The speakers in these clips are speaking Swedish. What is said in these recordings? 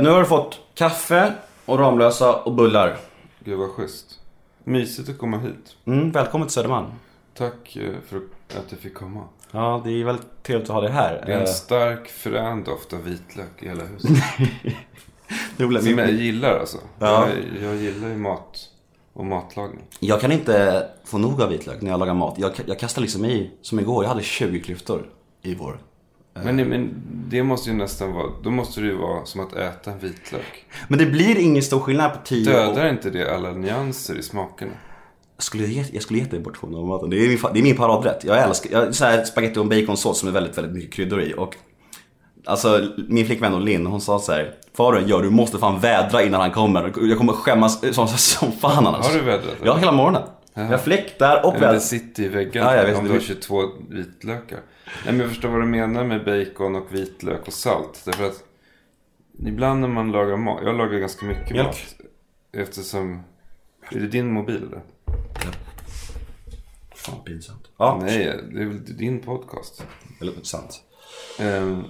Nu har du fått kaffe och Ramlösa och bullar. Gud vad schysst. Mysigt att komma hit. Mm, välkommen till Södermalm. Tack eh, för att du fick komma. Ja, det är väldigt trevligt att ha dig här. Det är en Eh, stark frän doft av vitlök i hela huset. Som jag gillar alltså. Ja. Jag, jag gillar ju mat och matlagning. Jag kan inte få nog av vitlök när jag lagar mat. Jag, jag kastar liksom i, som igår, jag hade 20 klyftor i vår. Men, men det måste ju nästan vara, då måste det ju vara som att äta en vitlök. Men det blir ingen stor skillnad på 10 Dödar inte det alla nyanser i smakerna? Jag skulle, ge, jag skulle gett dig portion av maten. Det är min, det är min paradrätt. Jag älskar jag, så här, spaghetti och baconsås som är väldigt, väldigt mycket kryddor i. Och, alltså min flickvän och Linn, hon sa så här. Vad du gör, du måste fan vädra innan han kommer. Jag kommer skämmas som, som fan annars. Har du vädrat? Ja, hela morgonen. Jag har fläktar och Men det vädrar. sitter i väggen Ja, jag vet. om du har 22 vitlökar. Nej, men jag förstår vad du menar med bacon och vitlök och salt. Därför att ibland när man lagar mat, jag lagar ganska mycket Mjölk. mat. Eftersom, är det din mobil eller? Fan pinsamt. Ja, Nej, det är väl din podcast. eller sant. Ehm,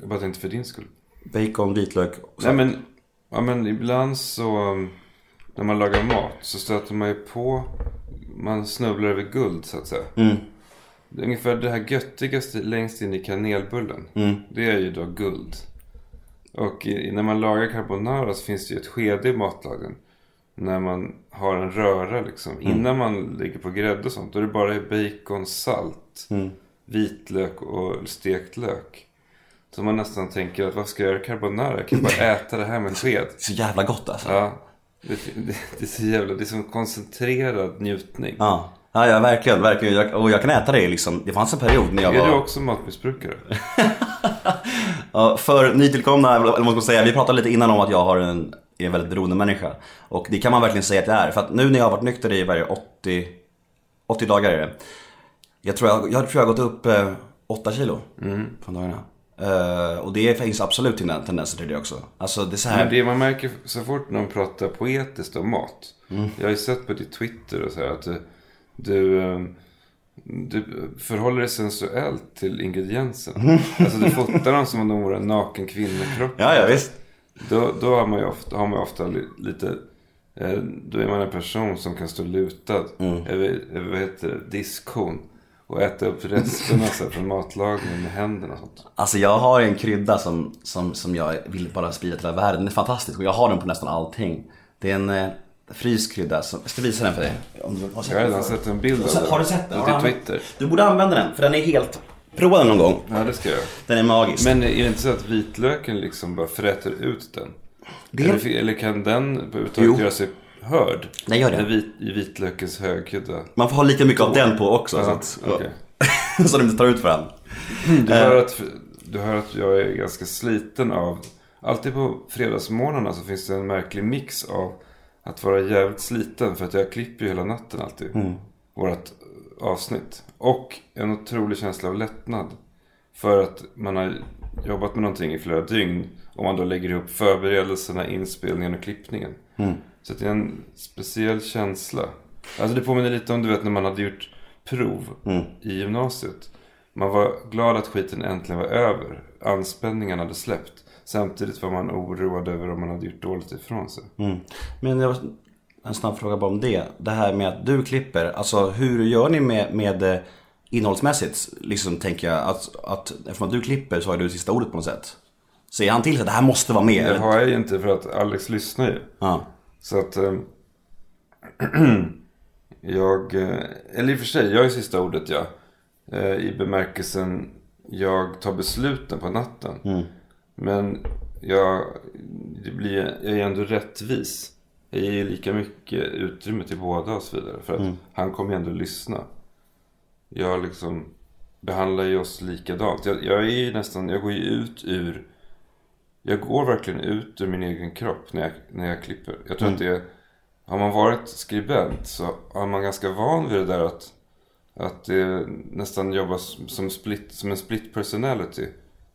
jag bara tänkte för din skull. Bacon, vitlök och Nej salt. men, ja, men ibland så, um, när man lagar mat så stöter man ju på, man snubblar över guld så att säga. Mm. Ungefär det här göttigaste längst in i kanelbullen. Mm. Det är ju då guld. Och i, när man lagar carbonara så finns det ju ett skede i matlagningen. När man har en röra liksom. Innan man lägger på grädde och sånt. Då är det bara bacon, salt, Mm. vitlök och stekt lök. Så man nästan tänker att vad ska jag göra carbonara? Jag kan bara äta det här med sked. Så jävla gott alltså. Ja. Det, det, det är så jävla, det är som koncentrerad njutning. Ja. Ja, ja verkligen, verkligen. Jag, och jag kan äta det liksom. Det fanns en period när jag Är var... du också matmissbrukare? Ja, för nytillkomna, eller vad man ska säga, vi pratade lite innan om att jag har en, är en väldigt beroende människa. Och det kan man verkligen säga att jag är. För att nu när jag har varit nykter i varje 80, 80 dagar är det. Jag tror jag, jag, tror jag har gått upp eh, 8 kilo på dagarna. Eh, och det finns absolut tenden- tendenser till det också. Alltså det är så här. Men det man märker så fort någon pratar poetiskt om mat. Mm. Jag har ju sett på ditt Twitter och så här att du, du, eh, du förhåller dig sensuellt till ingredienserna. Alltså du fotar dem som om de vore en naken kvinnokropp. Ja, ja visst. Då, då har man ju ofta, har man ofta li, lite... Eh, då är man en person som kan stå lutad Mm. över, över vad heter det, diskon. Och äta upp resterna så här, från matlagningen med händerna och sånt. Alltså jag har en krydda som, som, som jag vill bara sprida till hela världen. Den är fantastisk och jag har den på nästan allting. Det är en eh, fryst krydda. Som, jag ska visa den för dig. Om du har sett Jag har den redan förut. sett en bild av Har det. har du sett den? På din Twitter. Du borde använda den för den är helt... Prova den någon gång. Ja, det ska jag. Den är magisk. Men är det inte så att vitlöken liksom bara fräter ut den? Det- Eller, eller kan den överhuvudtaget göra sig hörd? Den gör det. Med vit, I vitlökens högkrydda. Man får ha lika mycket av den på också. så, att, okej. så de inte tar ut för den. Du hör, att, du hör att jag är ganska sliten av... Alltid på fredagsmorgnarna så finns det en märklig mix av att vara jävligt sliten. För att jag klipper ju hela natten alltid. Vårat avsnitt. Och en otrolig känsla av lättnad. För att man har jobbat med någonting i flera dygn. Och man då lägger ihop förberedelserna, inspelningen och klippningen. Så att det är en speciell känsla. Alltså det påminner lite om du vet när man hade gjort prov i gymnasiet. Man var glad att skiten äntligen var över. Anspänningen hade släppt. Samtidigt var man oroad över om man hade gjort dåligt ifrån sig. Mm. Men jag en snabb fråga bara om det. Det här med att du klipper. Alltså hur gör ni med, med eh, innehållsmässigt? Liksom tänker jag att, att eftersom att du klipper så har du sista ordet på något sätt. Säger han till sig att det här måste vara med? Det har jag ju inte för att Alex lyssnar ju. Ja. Så att... Eh, jag... Eh, eller i och för sig, jag är sista ordet ja. I bemärkelsen jag tar besluten på natten. Men jag, det blir, jag är ändå rättvis. Jag ger ju lika mycket utrymme till båda och så vidare. För att han kommer ju ändå lyssna. Jag liksom behandlar ju oss likadant. Jag, jag är ju nästan, jag går ju ut ur jag går verkligen ut ur min egen kropp när jag, när jag klipper. Jag tror att det har man varit skribent så är man ganska van vid det där att, att det nästan jobbas som, split, som en split personality.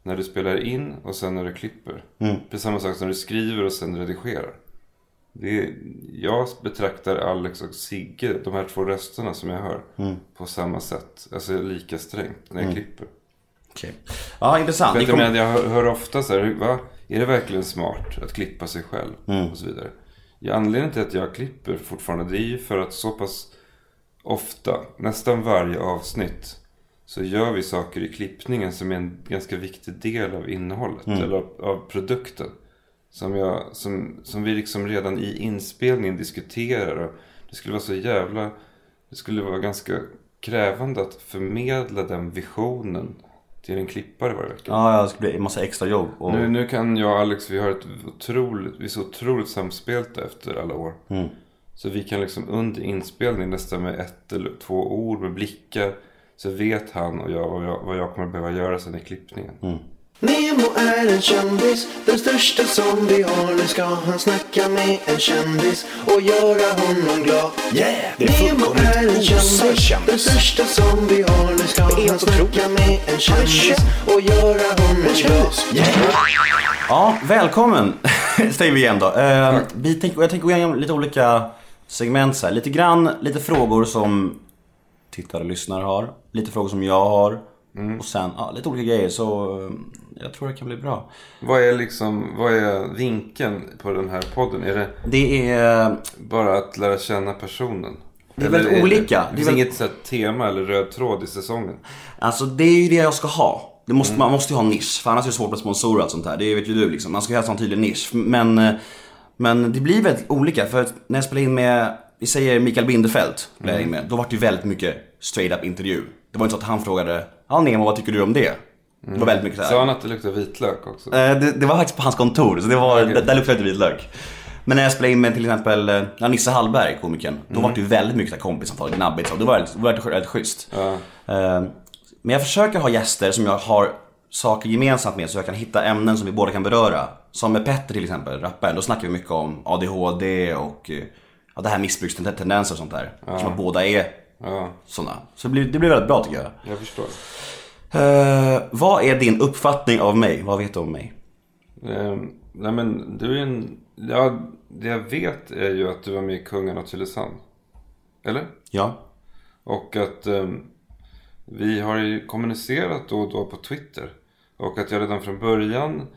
När du spelar in och sen när du klipper. Det är samma sak som när du skriver och sen redigerar. Det är, jag betraktar Alex och Sigge, de här två rösterna som jag hör, på samma sätt. Alltså lika strängt när jag klipper. Okej. Ja, intressant. För att jag, kom... menar, jag hör, hör ofta så här, va? Är det verkligen smart att klippa sig själv? Och så vidare. Ja, anledningen till att jag klipper fortfarande det är ju för att så pass ofta, nästan varje avsnitt så gör vi saker i klippningen som är en ganska viktig del av innehållet eller av, av produkten. Som, jag, som, som vi liksom redan i inspelningen diskuterar. Och det skulle vara så jävla... Det skulle vara ganska krävande att förmedla den visionen till en klippare varje vecka. Ja, ja, det skulle bli en massa extra jobb. Och... Nu, nu kan jag och Alex, vi har ett otroligt, vi är så otroligt samspelta efter alla år. Mm. Så vi kan liksom under inspelning nästan med ett eller två ord med blickar. Så vet han och jag vad jag, vad jag kommer behöva göra sen i klippningen. Mm. Nemo är en kändis, den största som vi har. Nu ska han snacka med en kändis och göra honom glad. Yeah! Det är Nemo är en kändis, den största som vi har. Nu ska han snacka med en kändis och göra honom glad. Yeah! Ja, välkommen säger vi igen då. Eh, vi tänker, jag tänker gå igenom lite olika segment så här. Lite grann, lite frågor som tittare och lyssnare har. Lite frågor som jag har. Och sen, ja, lite olika grejer. Så eh, jag tror det kan bli bra. Vad är liksom, vad är vinkeln på den här podden? Är det Det är... bara att lära känna personen? Det är väldigt olika. Det, Det är finns väl- inget så tema eller röd tråd i säsongen. Alltså det är ju det jag ska ha. Det måste, Man måste ju ha nisch, för annars är det svårt med sponsorer och allt sånt här. Det vet ju du liksom. Man ska ju ha en tydlig nisch. Men, eh, men det blir väldigt olika. För när jag spelar in med, vi säger Mikael Bindefeld, spelar jag in med, då var det ju väldigt mycket straight up intervju. Det var inte så att han frågade, ja Nemo vad tycker du om det? Det var väldigt mycket så här. Sa han att det luktar vitlök också? Eh, Det, det var faktiskt på hans kontor, så det var, Okej. där, där luktade det vitlök. Men när jag spelade in med till exempel eh, ja, Nisse Hallberg, komikern, då var det ju väldigt mycket här kompissamtal, gnabbigt så. Det var väldigt, det var väldigt, väldigt schysst. Ja. Eh, Men jag försöker ha gäster som jag har saker gemensamt med så jag kan hitta ämnen som vi båda kan beröra. Som med Petter till exempel, rapparen. Då snackar vi mycket om ADHD och eh, ja, det här missbrukstendenser och sånt där. Som båda är Ja, sådana. Så det blir, det blir väldigt bra tycker jag. jag förstår. Eh, vad är din uppfattning av mig? Vad vet du om mig? Ehm, nej men du är en... Ja, det jag vet är ju att du var med i Kungen av Tylösand. Eller? Ja. Och att ehm, vi har ju kommunicerat då och då på Twitter. Och att jag redan från början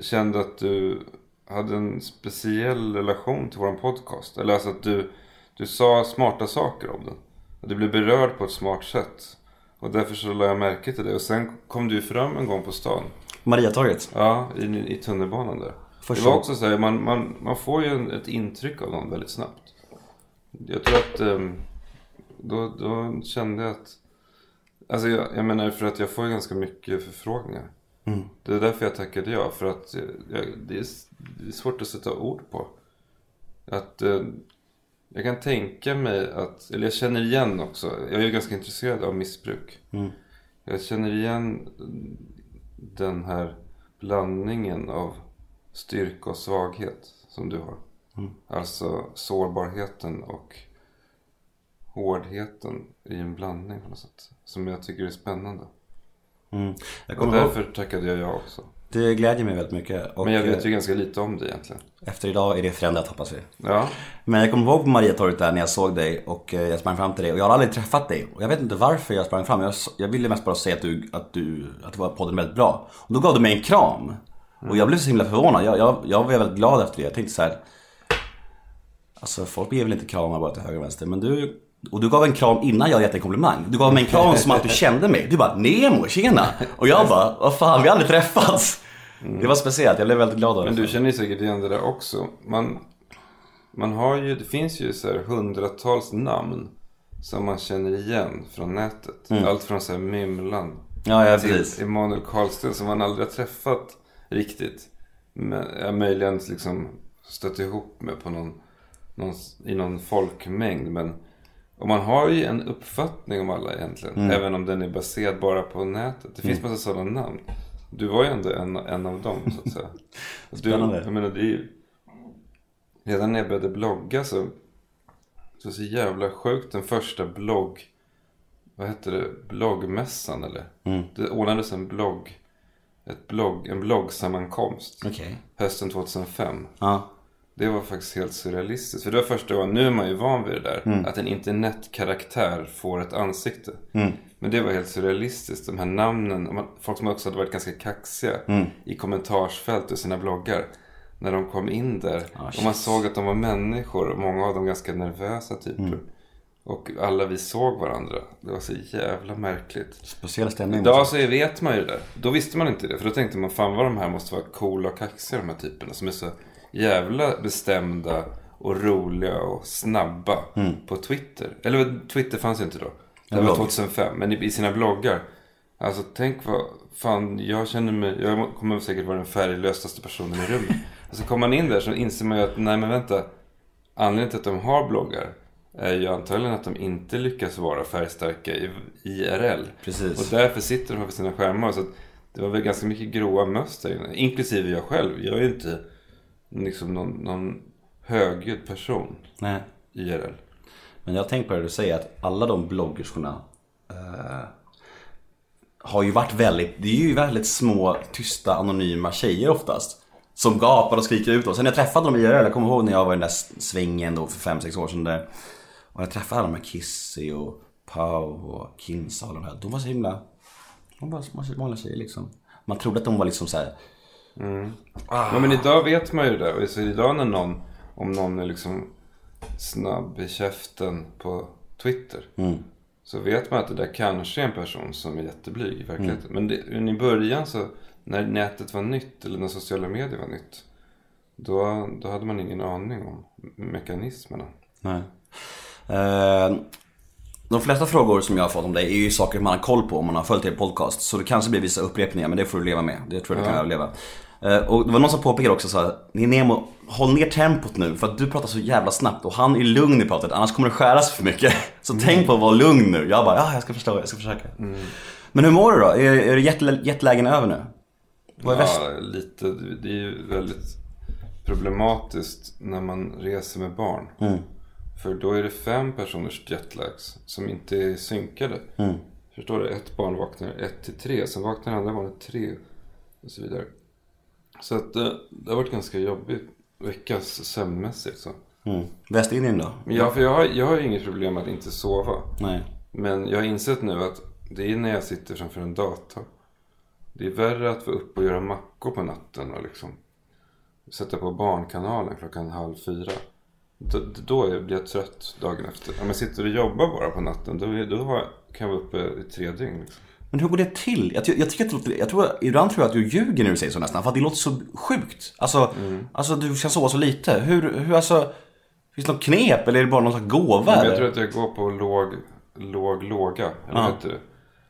kände att du hade en speciell relation till våran podcast. Eller alltså att du, du sa smarta saker om den. Du blev berörd på ett smart sätt. Och därför så lade jag märke till det. Och sen kom du fram en gång på stan. Mariatorget. Ja, i, i tunnelbanan där. Första- Det var också så här, man, man, man får ju en, ett intryck av någon väldigt snabbt. Jag tror att ehm, då, då kände jag att... Alltså jag, jag menar för att jag får ganska mycket förfrågningar. Det är därför jag tackade ja. För att jag, jag, det, är, det är svårt att sätta ord på. Att eh, jag kan tänka mig att, eller jag känner igen också. Jag är ganska intresserad av missbruk. Jag känner igen den här blandningen av styrka och svaghet som du har. Alltså sårbarheten och hårdheten i en blandning på något sätt. Som jag tycker är spännande. Mm. Jag Och kommer ihåg, därför tackade jag ja också. det glädjer mig väldigt mycket. Och Men jag vet ju ganska lite om det egentligen. efter idag är det förändrat hoppas vi. Ja, Men jag kommer ihåg på Mariatorget där när jag såg dig och eh, jag sprang fram till dig och jag har aldrig träffat dig. Och jag vet inte varför jag sprang fram. Jag, ville mest bara säga att du, att du, att det var podden väldigt bra. Och då gav du mig en kram. Och jag blev så himla förvånad. Jag, jag, jag var väldigt glad efter det. Jag tänkte så här. Alltså folk ger väl inte kramar bara till höger och vänster. Men du, och du gav en kram innan jag gett en komplimang. Du gav mig en kram som att du kände mig. Du bara Nemo, tjena! Och jag bara, vad fan vi har aldrig träffats. Det var speciellt, jag blev väldigt glad av det. men du känner ju säkert igen det där också. Man, man har ju, det finns ju så här hundratals namn som man känner igen från nätet. Allt från så här Mymlan Ja, ja till precis. Emanuel Karlsten som man aldrig har träffat riktigt. Men jag möjligen liksom stött ihop med på någon, någon, i någon folkmängd. Men, och man har ju en uppfattning om alla egentligen. Mm. Även om den är baserad bara på nätet. Det finns massa sådana namn. Du var ju ändå en, en av dem så att säga. Spännande. Du, jag menar det är ju... Redan när jag började blogga så... Så så jävla sjukt den första blogg... Vad hette det? Bloggmässan eller? Mm. Det ordnades en blogg... Ett blogg, en bloggsammankomst. Okej. Hösten 2005. Ja. Det var faktiskt helt surrealistiskt. För det var första gången, nu är man ju van vid det där. Mm. Att en internetkaraktär får ett ansikte. Men det var helt surrealistiskt. De här namnen, folk som också hade varit ganska kaxiga Mm. i kommentarsfält och sina bloggar. När de kom in där. Ah, och man såg att de var människor. Och många av dem ganska nervösa typer. Mm. Och alla vi såg varandra. Det var så jävla märkligt. Speciell stämning. Idag så vet man ju det. Då visste man inte det. För då tänkte man fan vad de här måste vara coola och kaxiga de här typerna. Som är så jävla bestämda och roliga och snabba på Twitter. Eller Twitter fanns ju inte då. Det En var blogg. 2005. Men i sina bloggar. Alltså tänk vad fan jag känner mig. Jag kommer säkert vara den färglösaste personen i rummet. Och så kommer man in där så inser man ju att nej men vänta. Anledningen till att de har bloggar är ju antagligen att de inte lyckas vara färgstarka i IRL. Precis. Och därför sitter de här vid sina skärmar. Så att det var väl ganska mycket gråa inne. Inklusive jag själv. Jag är ju inte liksom någon, någon högljudd person Nej. IRL. Men jag tänkt på det du säger att alla de bloggerskorna eh, har ju varit väldigt, det är ju väldigt små, tysta, anonyma tjejer oftast. Som gapar och skriker ut. Och sen när jag träffade dem i IRL, jag kommer ihåg när jag var i den där svängen då för 5-6 år sedan där. Och jag träffade alla de här Kissy och Pau och Kinsa och de här. De var så himla, de var små vanliga tjejer liksom. Man trodde att de var liksom så här. Ja, men idag vet man ju det. Och så idag när någon, om någon är liksom snabb i käften på Twitter. Så vet man att det där kanske är en person som är jätteblyg i verkligheten. Men, det, men i början så, när nätet var nytt, eller när sociala medier var nytt. Då, då hade man ingen aning om mekanismerna. Nej. Eh, de flesta frågor som jag har fått om dig är ju saker man har koll på om man har följt er podcast. Så det kanske blir vissa upprepningar men det får du leva med. Det tror jag du kan överleva. Eh, och det var någon som påpekade också så här, Nemo, håll ner tempot nu för att du pratar så jävla snabbt och han är lugn i pratet annars kommer det skäras för mycket. Så tänk på att vara lugn nu. Jag bara, ja jag ska förstå, jag ska försöka. Men hur mår du då? Är, är jätte, jättelägen över nu? Vad är värst? Ja, lite. Det är ju väldigt problematiskt när man reser med barn. För då är det fem personers jetlags som inte är synkade. Förstår du? Ett barn vaknar ett till tre, sen vaknar andra barnet tre och så vidare. Så att det, det har varit ganska jobbigt vecka sömnmässigt. Så. Mm. Västindien då? Men jag, för jag, har, jag har ju inget problem att inte sova. Nej. Men jag har insett nu att det är när jag sitter framför en dator. Det är värre att vara uppe och göra mackor på natten och liksom sätta på barnkanalen klockan halv fyra. Då, då blir jag trött dagen efter. Om jag sitter och jobbar bara på natten då, då kan jag vara uppe i tre dygn. Liksom. Men hur går det till? Jag, jag tycker att det låter, jag tror, ibland tror jag att du ljuger när du säger så nästan. För att det låter så sjukt. Alltså, alltså du ska sova så lite. Hur, hur alltså, finns det något knep eller är det bara någon slags gåva? Jag tror att jag går på låg, låg låga. Eller heter det?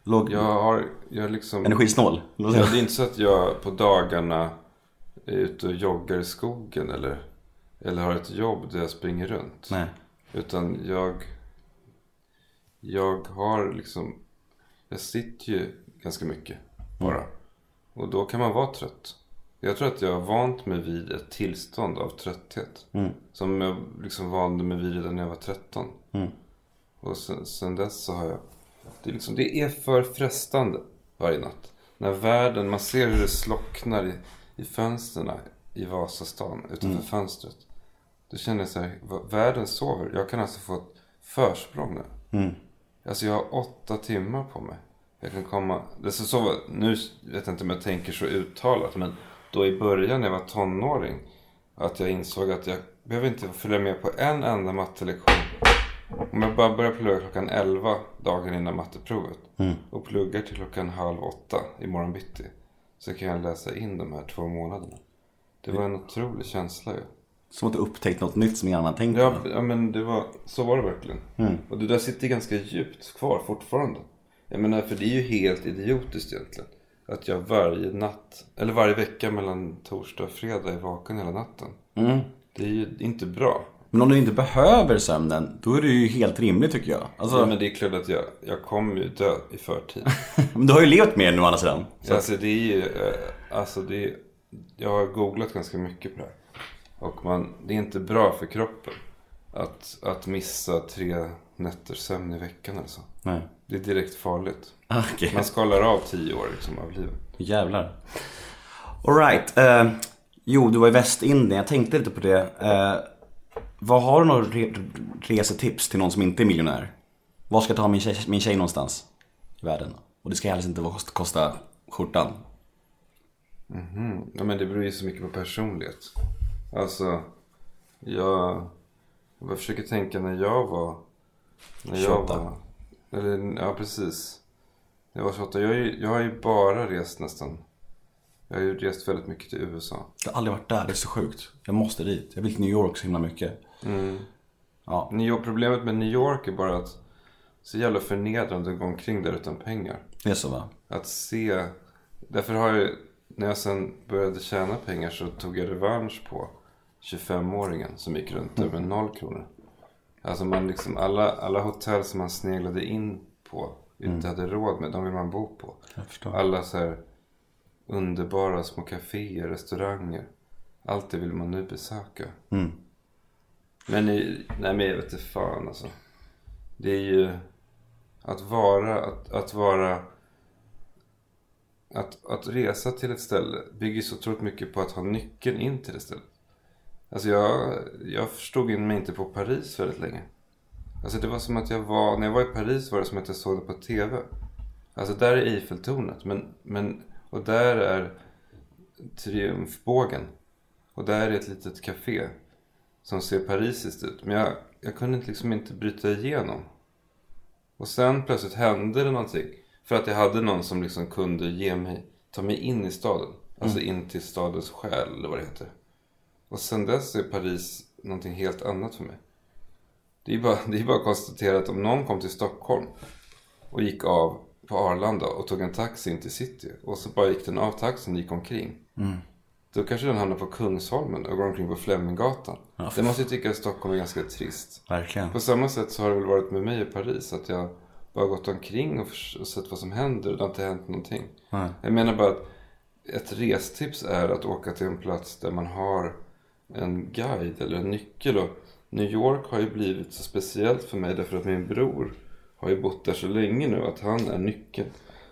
Låg, Jag har, jag liksom... Energisnål? Ja, det är inte så att jag på dagarna är ute och joggar i skogen eller, eller har ett jobb där jag springer runt. Nej. Utan jag, jag har liksom, jag sitter ju ganska mycket bara. Och då kan man vara trött. Jag tror att jag har vant mig vid ett tillstånd av trötthet. Som jag liksom vande mig vid redan när jag var 13. Och sen, sen dess så har jag... Det är, liksom, det är för frestande varje natt. När världen, man ser hur det slocknar i, i fönstren i Vasastan utanför fönstret. Då känner jag så här, världen sover. Jag kan alltså få ett försprång nu. Alltså jag har åtta timmar på mig. Jag kan komma, det är så, så, nu vet jag inte om jag tänker så uttalat men då i början när jag var tonåring. Att jag insåg att jag behöver inte följa med på en enda mattelektion. Om jag bara börjar plugga klockan 11 dagen innan matteprovet. Och pluggar till klockan halv åtta imorgon bitti. Så kan jag läsa in de här två månaderna. Det var en otrolig känsla ju. Som att du upptäckt något nytt som ingen annan tänkt Ja, på. ja men det var, så var det verkligen. Och det där sitter ganska djupt kvar fortfarande. Jag menar, för det är ju helt idiotiskt egentligen. Att jag varje natt, eller varje vecka mellan torsdag och fredag är vaken hela natten. Mm. Det är ju inte bra. Men om du inte behöver sömnen, då är det ju helt rimligt tycker jag. Alltså, Ja, men det är klart att jag, jag kommer ju dö i förtid. men du har ju levt med den å andra sidan. Så alltså det är ju, eh, alltså det är, jag har googlat ganska mycket på det här. Och man, det är inte bra för kroppen att, att missa tre nätters sömn i veckan alltså. Nej. Det är direkt farligt. Okej. Man skalar av tio år liksom av livet. Jävlar. Alright. Uh, Jo, du var i Västindien. Jag tänkte lite på det. Eh, vad har du några re resetips till någon som inte är miljonär? Var ska jag ta min tjej, min tjej någonstans i världen? Och det ska helst inte kosta, skjortan. Ja, men det beror ju så mycket på personlighet. Alltså, jag, jag försöker tänka när jag var... När 28. Jag var, eller, ja, precis. Jag var 28. Jag, jag har ju bara rest nästan. Jag har ju rest väldigt mycket till USA. Jag har aldrig varit där, det är så sjukt. Jag måste dit. Jag vill till New York så himla mycket. Ja, New York, problemet med New York är bara att så jävla förnedrande att gå omkring där utan pengar. det är så va? Att se. Därför har jag, när jag sen började tjäna pengar så tog jag revansch på 25-åringen som gick runt där med noll kronor. Alltså man liksom, alla, alla hotell som man sneglade in på, inte hade råd med, de vill man bo på. Alla så här underbara små kaféer, restauranger. Allt det vill man nu besöka. Mm. Men, nej men jag vet inte fan alltså. Det är ju att vara, att, att vara, att, att resa till ett ställe bygger så otroligt mycket på att ha nyckeln in till det stället. Alltså jag, jag förstod in mig inte på Paris väldigt länge. Alltså det var som att jag var, när jag var i Paris var det som att jag såg det på TV. Alltså där är Eiffeltornet, men, men, och där är Triumfbågen. Och där är ett litet café som ser parisiskt ut. Men jag, jag kunde liksom inte bryta igenom. Och sen plötsligt hände det någonting. För att jag hade någon som liksom kunde ge mig, ta mig in i staden. Alltså in till stadens själ eller vad det heter. Och sen dess är Paris någonting helt annat för mig. Det är bara, det är bara att konstatera att om någon kom till Stockholm och gick av på Arlanda och tog en taxi in till city. Och så bara gick den av taxin och gick omkring. Då kanske den hamnar på Kungsholmen och går omkring på Fleminggatan. Ja, det måste jag tycka att Stockholm är ganska trist. Verkligen. På samma sätt så har det väl varit med mig i Paris. Att jag bara gått omkring och, och sett vad som händer. Det har inte hänt någonting. Nej. Jag menar bara att ett restips är att åka till en plats där man har en guide eller en nyckel. Och New York har ju blivit så speciellt för mig därför att min bror har ju bott där så länge nu att han är nyckeln.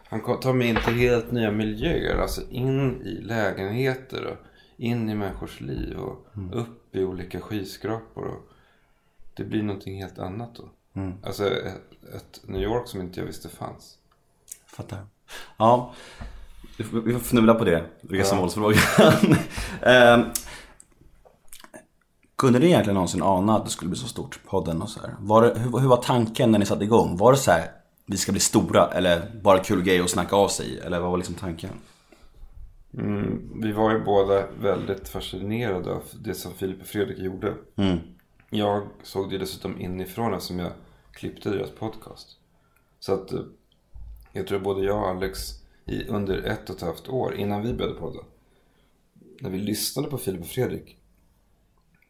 Han tar mig in till helt nya miljöer, alltså in i lägenheter och in i människors liv och upp i olika skyskrapor. Och det blir någonting helt annat då. Alltså ett, ett New York som inte jag visste fanns. Fattar. Ja, vi får, fnula på det, resmålsfrågan. Ehm, kunde ni egentligen någonsin ana att det skulle bli så stort, podden och så här? Var det, hur, hur var tanken när ni satte igång? Var det så här, vi ska bli stora eller bara kul grej att snacka av sig? Eller vad var liksom tanken? Mm, vi var ju båda väldigt fascinerade av det som Filip och Fredrik gjorde. Mm. Jag såg det dessutom inifrån eftersom jag klippte deras podcast. Så att eh, jag tror både jag och Alex i, under ett och ett halvt år innan vi började podda. När vi lyssnade på Filip och Fredrik.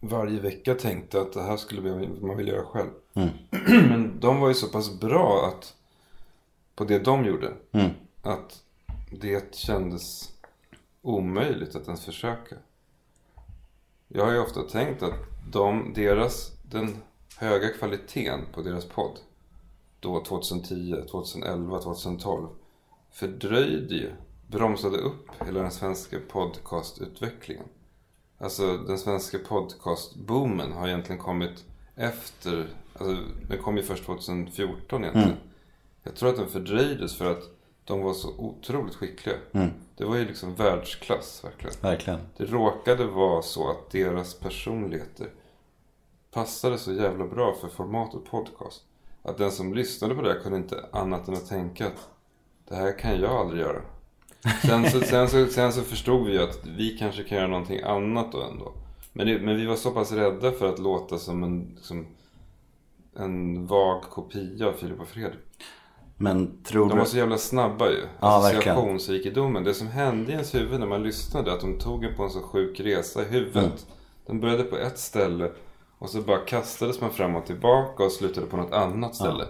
Varje vecka tänkte att det här skulle man vilja göra själv. Men de var ju så pass bra att på det de gjorde. Mm. Att det kändes omöjligt att ens försöka. Jag har ju ofta tänkt att de, deras, den höga kvaliteten på deras podd då 2010, 2011, 2012 fördröjde ju, bromsade upp hela den svenska podcastutvecklingen. Alltså den svenska podcastboomen har egentligen kommit efter, alltså den kom ju först 2014 egentligen. Jag tror att den fördröjdes för att de var så otroligt skickliga. Det var ju liksom världsklass verkligen. Verkligen. Det råkade vara så att deras personligheter passade så jävla bra för formatet podcast. Att den som lyssnade på det kunde inte annat än att tänka att det här kan jag aldrig göra. Sen så, sen så, sen så förstod vi ju att vi kanske kan göra någonting annat då ändå. Men, det, men vi var så pass rädda för att låta som en, liksom, en vag kopia av Filip och Fredrik. Men tror De var så jävla snabba ju. Ja. Associationsrikedomen. Det som hände i ens huvud när man lyssnade. Att de tog en på en så sjuk resa i huvudet. Mm. De började på ett ställe. Och så bara kastades man fram och tillbaka och slutade på något annat ställe.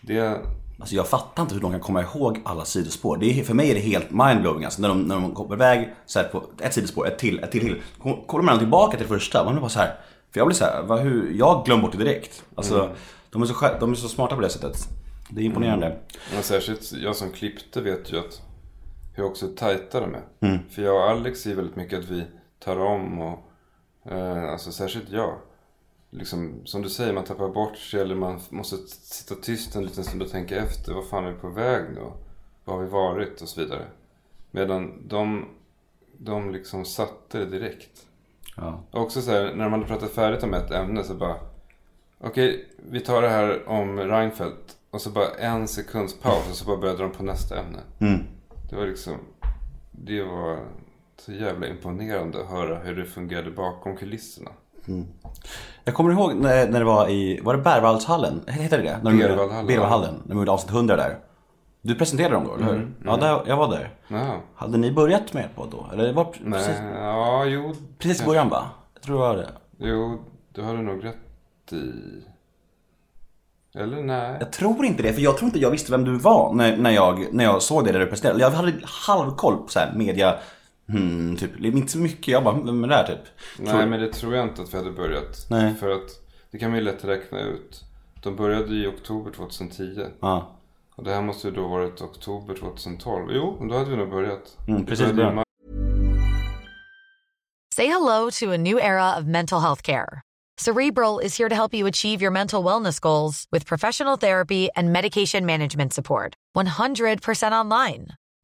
Det, Alltså jag fattar inte hur de kan komma ihåg alla sidospår. Det är, för mig är det helt mindblowing alltså. När de, när de kommer iväg så på ett sidospår, ett till, ett till, till. Kommer man tillbaka till första, man blir bara så här. För jag blir så här, vad, hur, jag glömmer bort det direkt. Alltså, de, är så, de är så smarta på det sättet. Det är imponerande. men särskilt jag som klippte vet ju att hur också tajta de är. Mm. För jag och Alex är väldigt mycket att vi tar om och eh, alltså särskilt jag. Liksom, som du säger, man tappar bort sig eller man måste sitta tyst en liten stund och tänka efter. Vad fan är vi på väg nu? Vad har vi varit? Och så vidare. Medan de, de liksom satte det direkt. Ja. Och också så här, när man hade pratat färdigt om ett ämne så bara Okej, vi tar det här om Reinfeldt. Och så bara en sekunds paus och så bara började de på nästa ämne. Mm. Det var liksom Det var så jävla imponerande att höra hur det fungerade bakom kulisserna. Jag kommer ihåg när, när det var i, var det Berwaldhallen? Heter det det? När de gjorde- Berwaldhallen, Berwaldhallen. När de gjorde avsnitt 100 där. Du presenterade dem då, eller hur? Ja, där, jag var där. Ja. Hade ni börjat med på då? Eller det var Nej, precis, ja, jo. precis i början va? Jag tror det var det. Jo, har du nog rätt i. Eller nej. Jag tror inte det, för jag tror inte jag visste vem du var när, när, jag, när jag såg det där du presenterade. Jag hade halvkoll på så här media, hmm, typ, inte så mycket. Jag bara, vem är det här typ? Nej, men det tror jag inte att vi hade börjat. Nej. För att det kan vi lätt räkna ut. De började i oktober 2010. Ja. Och det här måste ju då varit oktober 2012. Jo, då hade vi nog börjat. Mm, precis började. Say hello to a new era of mental health care. Cerebral is here to help you achieve your mental wellness goals with professional therapy and medication management support. 100% online.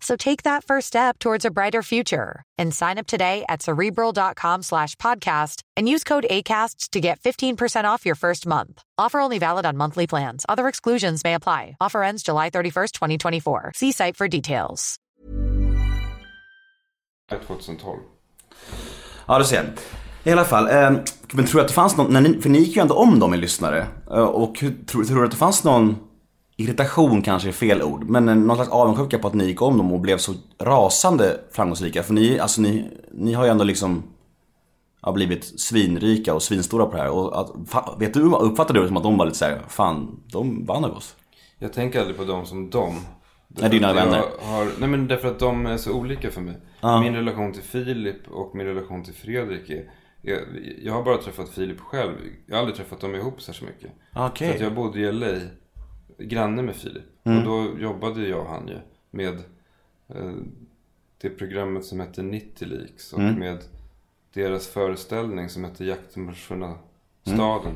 So take that first step towards a brighter future and sign up today at cerebral.com slash podcast and use code ACAST to get 15% off your first month. Offer only valid on monthly plans. Other exclusions may apply. Offer ends July 31st, 2024. See site for details. 2012. Ja, du ser. I alla fall, eh, men tror du att det fanns någon, för ni gick ju ändå om dem i lyssnare. Eh, och tror, tror du att det fanns någon irritation kanske är fel ord, men en- någon slags avundsjuka på att ni gick om dem och blev så rasande framgångsrika? För ni, alltså ni, ni har ju ändå liksom ja, blivit svinrika och svinstora på det här. Och att, vet du, uppfattar du det som att de var lite såhär, fan, de vann över oss? Jag tänker aldrig på dem som dem. Nej, dina vänner. Har, nej men därför att de är så olika för mig. Min relation till Filip och min relation till Fredrik är... Jag, jag har bara träffat Filip själv. Jag har aldrig träffat dem ihop så mycket. Okej. För att jag bodde i LA, granne med Filip. Mm. Och då jobbade jag och han ju med eh, det programmet som hette 90 Leaks. Och Mm. med deras föreställning som hette Jakten på försvunna Mm. staden.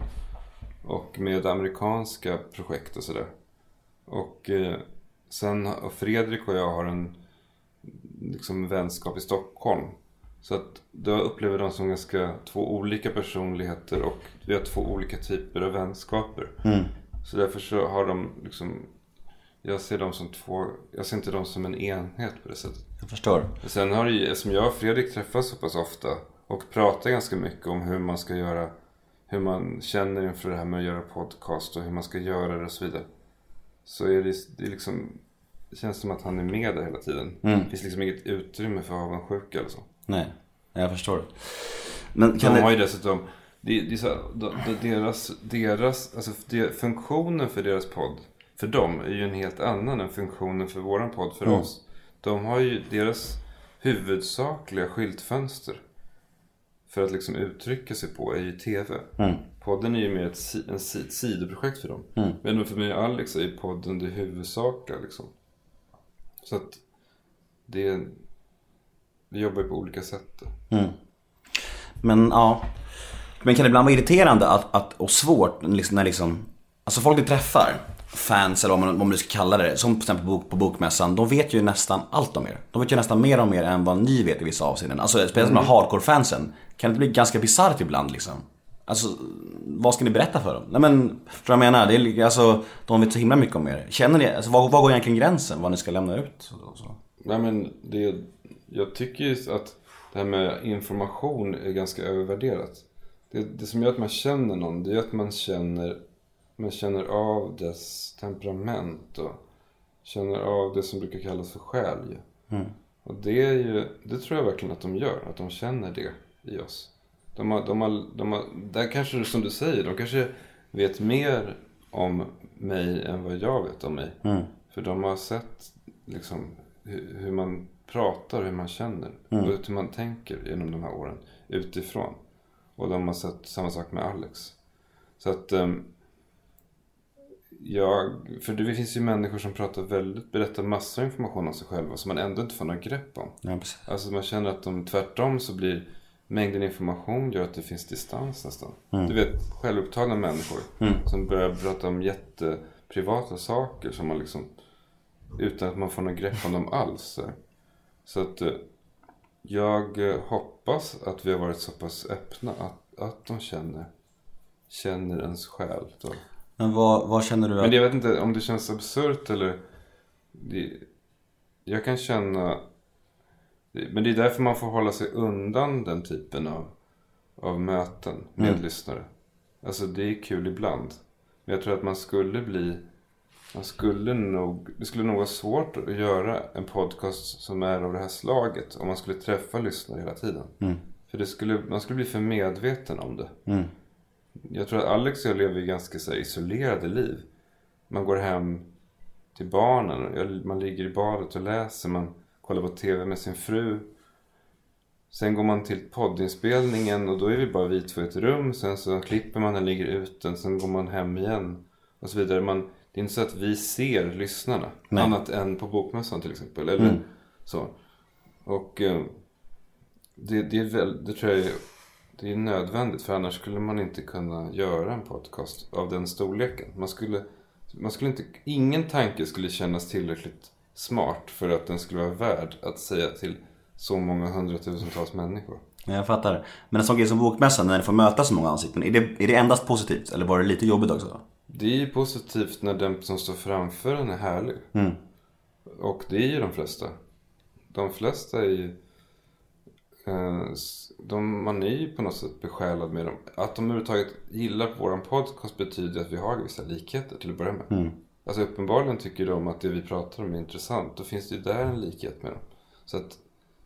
Och med amerikanska projekt och sådär. Och eh, sen, och Fredrik och jag har en liksom vänskap i Stockholm. Så att då upplever de som ganska två olika personligheter och vi har två olika typer av vänskaper. Så därför så har de liksom, jag ser dem som två, jag ser inte dem som en enhet på det sättet. Jag förstår. Sen har det ju, som jag och Fredrik träffas så pass ofta och pratar ganska mycket om hur man ska göra, hur man känner inför det här med att göra podcast och hur man ska göra det och så vidare. Så är det, det är liksom, det känns som att han är med där hela tiden. Det finns liksom inget utrymme för avundsjuka eller så. Nej, jag förstår. Men kan De har ju dessutom, det, det är så, här, de, de, deras, deras, alltså det, funktionen för deras podd, för dem är ju en helt annan än funktionen för våran podd för oss. De har ju deras huvudsakliga skyltfönster för att liksom uttrycka sig på är ju TV. Podden är ju mer ett, en, ett sidoprojekt för dem. Men för mig och Alex är ju podden det huvudsakliga liksom. Så att det, vi jobbar ju på olika sätt. Men ja. Men kan det ibland vara irriterande att, att, och svårt liksom, när liksom Alltså folk du träffar, fans eller vad man, vad man ska kalla det, som till exempel på, bok, på bokmässan, de vet ju nästan allt om er. De vet ju nästan mer om er än vad ni vet i vissa avseenden. Alltså speciellt med hardcore-fansen. Kan det inte bli ganska bisarrt ibland liksom? Alltså, vad ska ni berätta för dem? Nej men, förstår du vad jag menar? Det är, alltså, de vet så himla mycket om er. Känner ni, alltså var, var går egentligen gränsen? Vad ni ska lämna ut? Nej men det, jag tycker ju att det här med information är ganska övervärderat. Det, det som gör att man känner någon, det är att man känner, man känner av dess temperament och känner av det som brukar kallas för själ. ju. Och det är ju, det tror jag verkligen att de gör, att de känner det i oss. De har, de har, de har, där kanske som du säger, de kanske vet mer om mig än vad jag vet om mig. För de har sett liksom, hur, hur man pratar, hur man känner och hur man tänker genom de här åren utifrån. Och de har sett samma sak med Alex. Så att ehm, jag, för det finns ju människor som pratar väldigt, berättar massor av information om sig själva som man ändå inte får något grepp om. Ja, precis. Alltså man känner att de tvärtom så blir mängden information gör att det finns distans nästan. Du vet självupptagna människor som börjar prata om jätteprivata saker som man liksom utan att man får något grepp om dem alls. Så, så att eh, jag eh, hoppas att vi har varit så pass öppna att, att de känner, känner ens själ. Då. Men vad, vad känner du att... Men jag vet inte om det känns absurt eller... Det, jag kan känna... Men det är därför man får hålla sig undan den typen av, av möten med lyssnare. Alltså det är kul ibland. Men jag tror att man skulle bli... Man skulle nog... Det skulle nog vara svårt att göra en podcast som är av det här slaget. Om man skulle träffa lyssnare hela tiden. För det skulle, man skulle bli för medveten om det. Jag tror att Alex och jag lever ganska så isolerade liv. Man går hem till barnen. Man ligger i badet och läser. Man kollar på TV med sin fru. Sen går man till poddinspelningen och då är vi bara vi två i ett rum. Sen så klipper man den, lägger ut den. Sen går man hem igen. Och så vidare. Man, det är inte så att vi ser lyssnarna. Nej. Annat än på Bokmässan till exempel. Eller så. Och eh, det, det, är väl, det tror jag är, det är nödvändigt. För annars skulle man inte kunna göra en podcast av den storleken. Man skulle, man skulle inte, ingen tanke skulle kännas tillräckligt smart för att den skulle vara värd att säga till så många hundratusentals människor. Ja, Jag fattar. Men en sån grej som Bokmässan, när ni får möta så många ansikten. Är det, är det endast positivt? Eller var det lite jobbigt också? Det är ju positivt när den som står framför en är härlig. Och det är ju de flesta. De flesta är ju... Eh, de, man är ju på något sätt besjälad med dem. Att de överhuvudtaget gillar våran podcast betyder att vi har vissa likheter till att börja med. Alltså uppenbarligen tycker de att det vi pratar om är intressant. Då finns det ju där en likhet med dem. Så att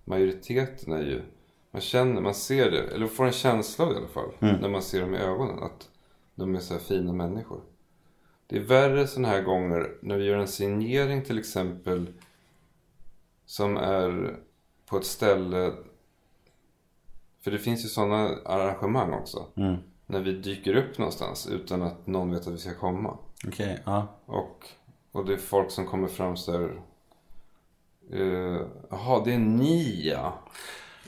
majoriteten är ju... Man känner, man ser det, eller får en känsla av det i alla fall. När man ser dem i ögonen. Att de är så här fina människor. Det är värre sådana här gånger när vi gör en signering till exempel. Som är på ett ställe. För det finns ju sådana arrangemang också. När vi dyker upp någonstans utan att någon vet att vi ska komma. Okej, ja. Och, och det är folk som kommer fram så här. eh, Jaha, det är ni ja.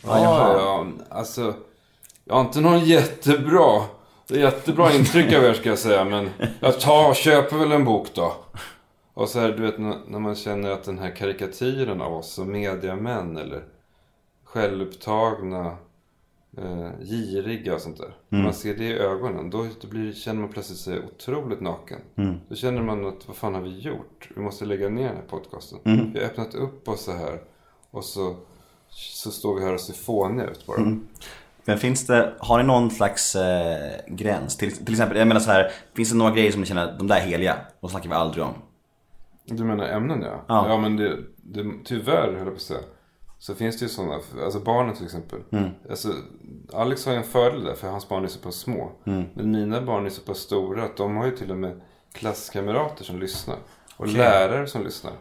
Ja, jaha. ja. Alltså, jag har inte någon jättebra, det är jättebra intryck av er ska jag säga. Men jag tar och köper väl en bok då. Och så här, du vet när man känner att den här karikatyren av oss som mediamän eller självupptagna, eh, giriga och sånt där. När man ser det i ögonen, då, då blir, känner man plötsligt sig otroligt naken. Då känner man att, vad fan har vi gjort? Vi måste lägga ner den här podcasten. Vi har öppnat upp oss så här. Och så, så står vi här och ser fåniga ut bara. Men finns det, har ni någon slags eh, gräns? Till, till exempel, jag menar så här, finns det några grejer som ni känner de där är heliga? De snackar vi aldrig om. Du menar ämnen ja? Ja. Ja, men det, det, tyvärr höll jag på att säga. Så finns det ju sådana, alltså barnen till exempel. Alltså, Alex har ju en fördel där för hans barn är så pass små. Men mina barn är så pass stora att de har ju till och med klasskamrater som lyssnar. Och lärare som lyssnar.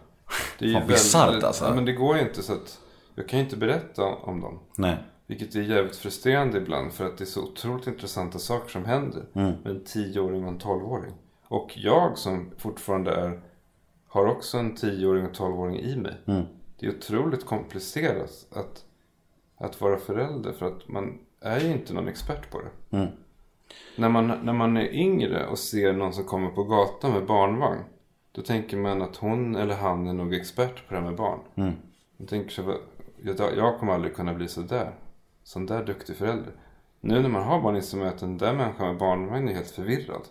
Det är Fan, bisarrt, alltså. Ja, men det går ju inte så att jag kan ju inte berätta om dem. Nej. Vilket är jävligt frustrerande ibland för att det är så otroligt intressanta saker som händer med en 10-åring och en 12-åring. Och jag som fortfarande är, har också en 10-åring och 12-åring i mig. Det är otroligt komplicerat att, att vara förälder för att man är ju inte någon expert på det. När, man, när man är yngre och ser någon som kommer på gatan med barnvagn. Då tänker man att hon eller han är nog expert på det här med barn. Man tänker "Vad- jag, jag kommer aldrig kunna bli så där. Sån där duktig förälder. Nu när man har barn man att den där människan med barnvagn är helt förvirrad.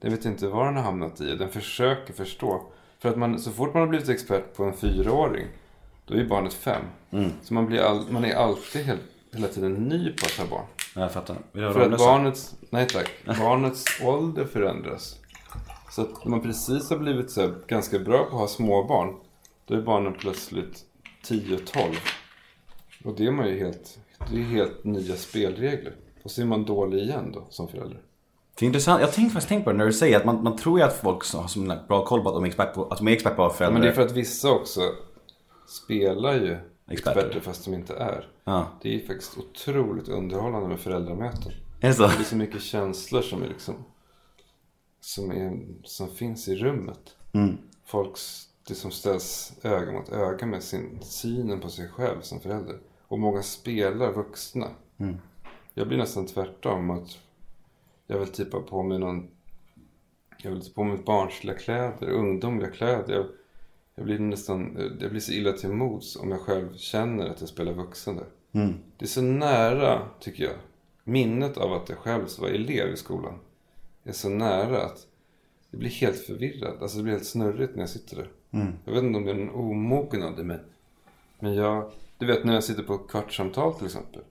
Den vet inte vad den har hamnat i. Den försöker förstå. För att man, så fort man har blivit expert på en fyraåring. Då är barnet fem. Så man, blir all, man är alltid helt, hela tiden ny på att ha barn. Jag fattar. För att barnets, nej tack, barnets ålder förändras. Så att när man precis har blivit så ganska bra på att ha småbarn. Då är barnen plötsligt 10-12. Och det är man ju helt, det är helt nya spelregler. Och så är man dålig igen då som förälder. Det är intressant, jag tänkte faktiskt tänkt på det när du säger att man, man tror ju att folk som har så bra koll på att de är expert på, att de är expert på vara Ja, föräldrar. men det är för att vissa också spelar ju Experter. experter, fast de inte är. Ja. Det är ju faktiskt otroligt underhållande med föräldramöten. Är det så? Det är så mycket känslor som är liksom som, är, som finns i rummet. Mm. Folks, det som ställs öga mot öga med sin synen på sig själv som förälder. Och många spelar vuxna. Mm. Jag blir nästan tvärtom. Att jag vill typ ha på mig någon jag vill ta på mig barnsliga kläder, ungdomliga kläder. Jag, jag blir nästan, jag blir så illa till mods om jag själv känner att jag spelar vuxen där. Mm. Det är så nära, tycker jag. Minnet av att jag själv var elev i skolan är så nära att jag blir helt förvirrad. Alltså det blir helt snurrigt när jag sitter där. Jag vet inte om det är en omognad i mig. Men jag, du vet när jag sitter på kvartssamtal till exempel.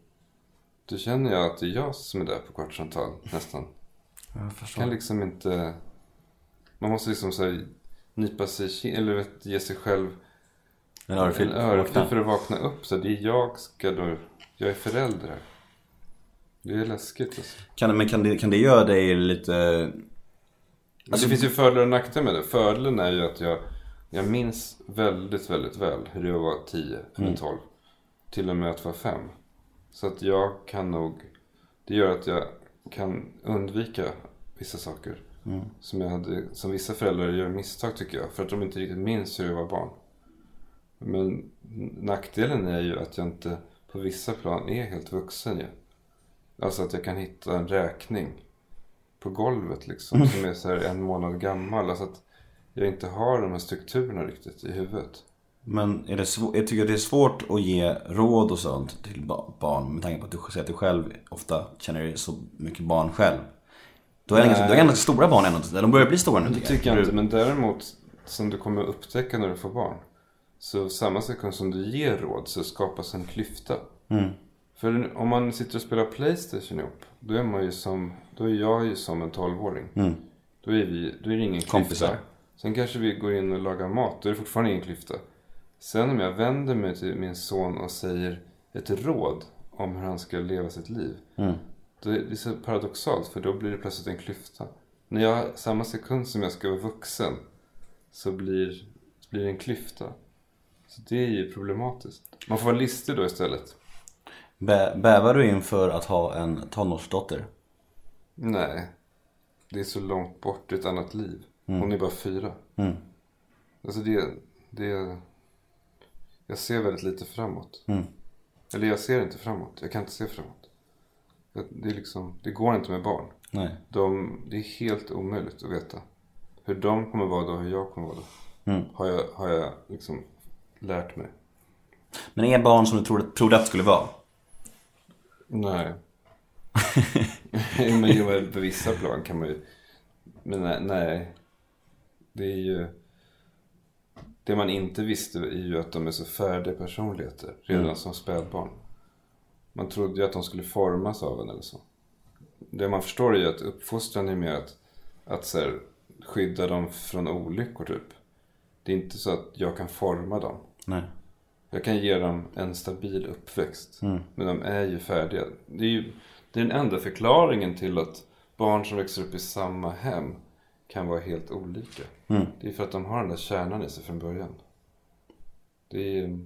Då känner jag att det är jag som är där på kvartssamtal nästan. Jag förstår. kan liksom inte... Man måste liksom så här, nypa sig eller vet, ge sig själv En en örfil. örfil för att vakna upp. Så det är jag ska då... Jag är förälder. Det är läskigt alltså. Kan, men kan det, kan det göra dig lite... Alltså, det finns ju fördelar och nackdelar med det. Fördelen är ju att jag, jag minns väldigt, väldigt väl hur det var 10 eller 12. Till och med att vara 5. Så att jag kan nog... Det gör att jag kan undvika vissa saker. Som, jag hade, som vissa föräldrar gör misstag tycker jag. För att de inte riktigt minns hur jag var barn. Men nackdelen är ju att jag inte på vissa plan är helt vuxen ju. Alltså att jag kan hitta en räkning på golvet liksom. Som är så här en månad gammal. Alltså att jag inte har de här strukturerna riktigt i huvudet. Men är det svårt, jag tycker att det är svårt att ge råd och sånt till ba- barn med tanke på att du säger att du själv ofta känner så mycket barn själv. Då är det ganska, du har ganska stora barn ändå, de börjar bli stora nu Det tycker jag Du- inte. Men däremot som du kommer upptäcka när du får barn. Så samma sekund som du ger råd så skapas en klyfta. För om man sitter och spelar Playstation ihop. Då är man ju som, då är jag ju som en 12-åring. Då, är vi, då är det ingen klyfta. Kompisar. Sen kanske vi går in och lagar mat. Då är det fortfarande ingen klyfta. Sen om jag vänder mig till min son och säger ett råd om hur han ska leva sitt liv. Är det så paradoxalt för då blir det plötsligt en klyfta. När jag, samma sekund som jag ska vara vuxen så blir, blir det en klyfta. Så det är ju problematiskt. Man får vara listig då istället. Bä, bävar du inför att ha en tonårsdotter? Nej. Det är så långt bort, är ett annat liv. Hon är bara fyra. Mm. Alltså det, det... Jag ser väldigt lite framåt. Mm. Eller jag ser inte framåt. Jag kan inte se framåt. Det, är liksom, det går inte med barn. Nej. De, det är helt omöjligt att veta. Hur de kommer vara då, hur jag kommer vara då. Mm. Har jag, har jag liksom lärt mig. Men är barn som du trodde, trodde att det skulle vara? Nej. men på vissa plan kan man ju... Men nej, nej. Det är ju... Det man inte visste är ju att de är så färdiga personligheter redan som spädbarn. Man trodde ju att de skulle formas av en eller så. Det man förstår är ju att uppfostran är mer att, att så här, skydda dem från olyckor typ. Det är inte så att jag kan forma dem. Nej. Jag kan ge dem en stabil uppväxt. Men de är ju färdiga. Det är ju det är den enda förklaringen till att barn som växer upp i samma hem kan vara helt olika. Det är för att de har den där kärnan i sig från början. Det är,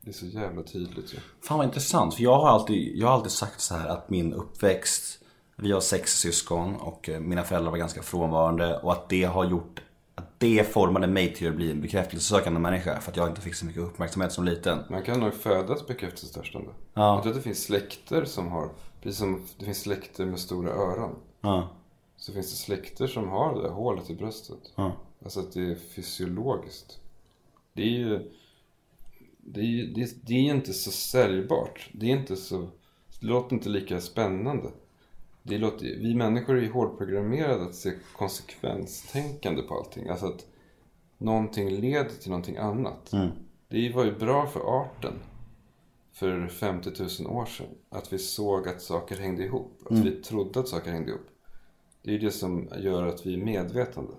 det är så jävla tydligt ju. Fan vad intressant, för jag har alltid, jag har alltid sagt så här att min uppväxt Vi har sex syskon och eh, mina föräldrar var ganska frånvarande och att det har gjort Att det formade mig till att bli en bekräftelsesökande människa för att jag inte fick så mycket uppmärksamhet som liten Man kan nog födas bekräftelsetörstande. Ja. Jag tror att det finns släkter som har, precis som det finns släkter med stora öron. Ja, Så finns det släkter som har det där hålet i bröstet. ja, Alltså att det är fysiologiskt. Det är ju... Det är ju det är, det är inte så säljbart. Det är inte så... Det låter inte lika spännande. Det låter, vi människor är ju hårdprogrammerade att se konsekvenstänkande på allting. Alltså att någonting leder till någonting annat. Det var ju bra för arten för 50 000 år sedan. Att vi såg att saker hängde ihop. Att vi trodde att saker hängde ihop. Det är det som gör att vi är medvetande.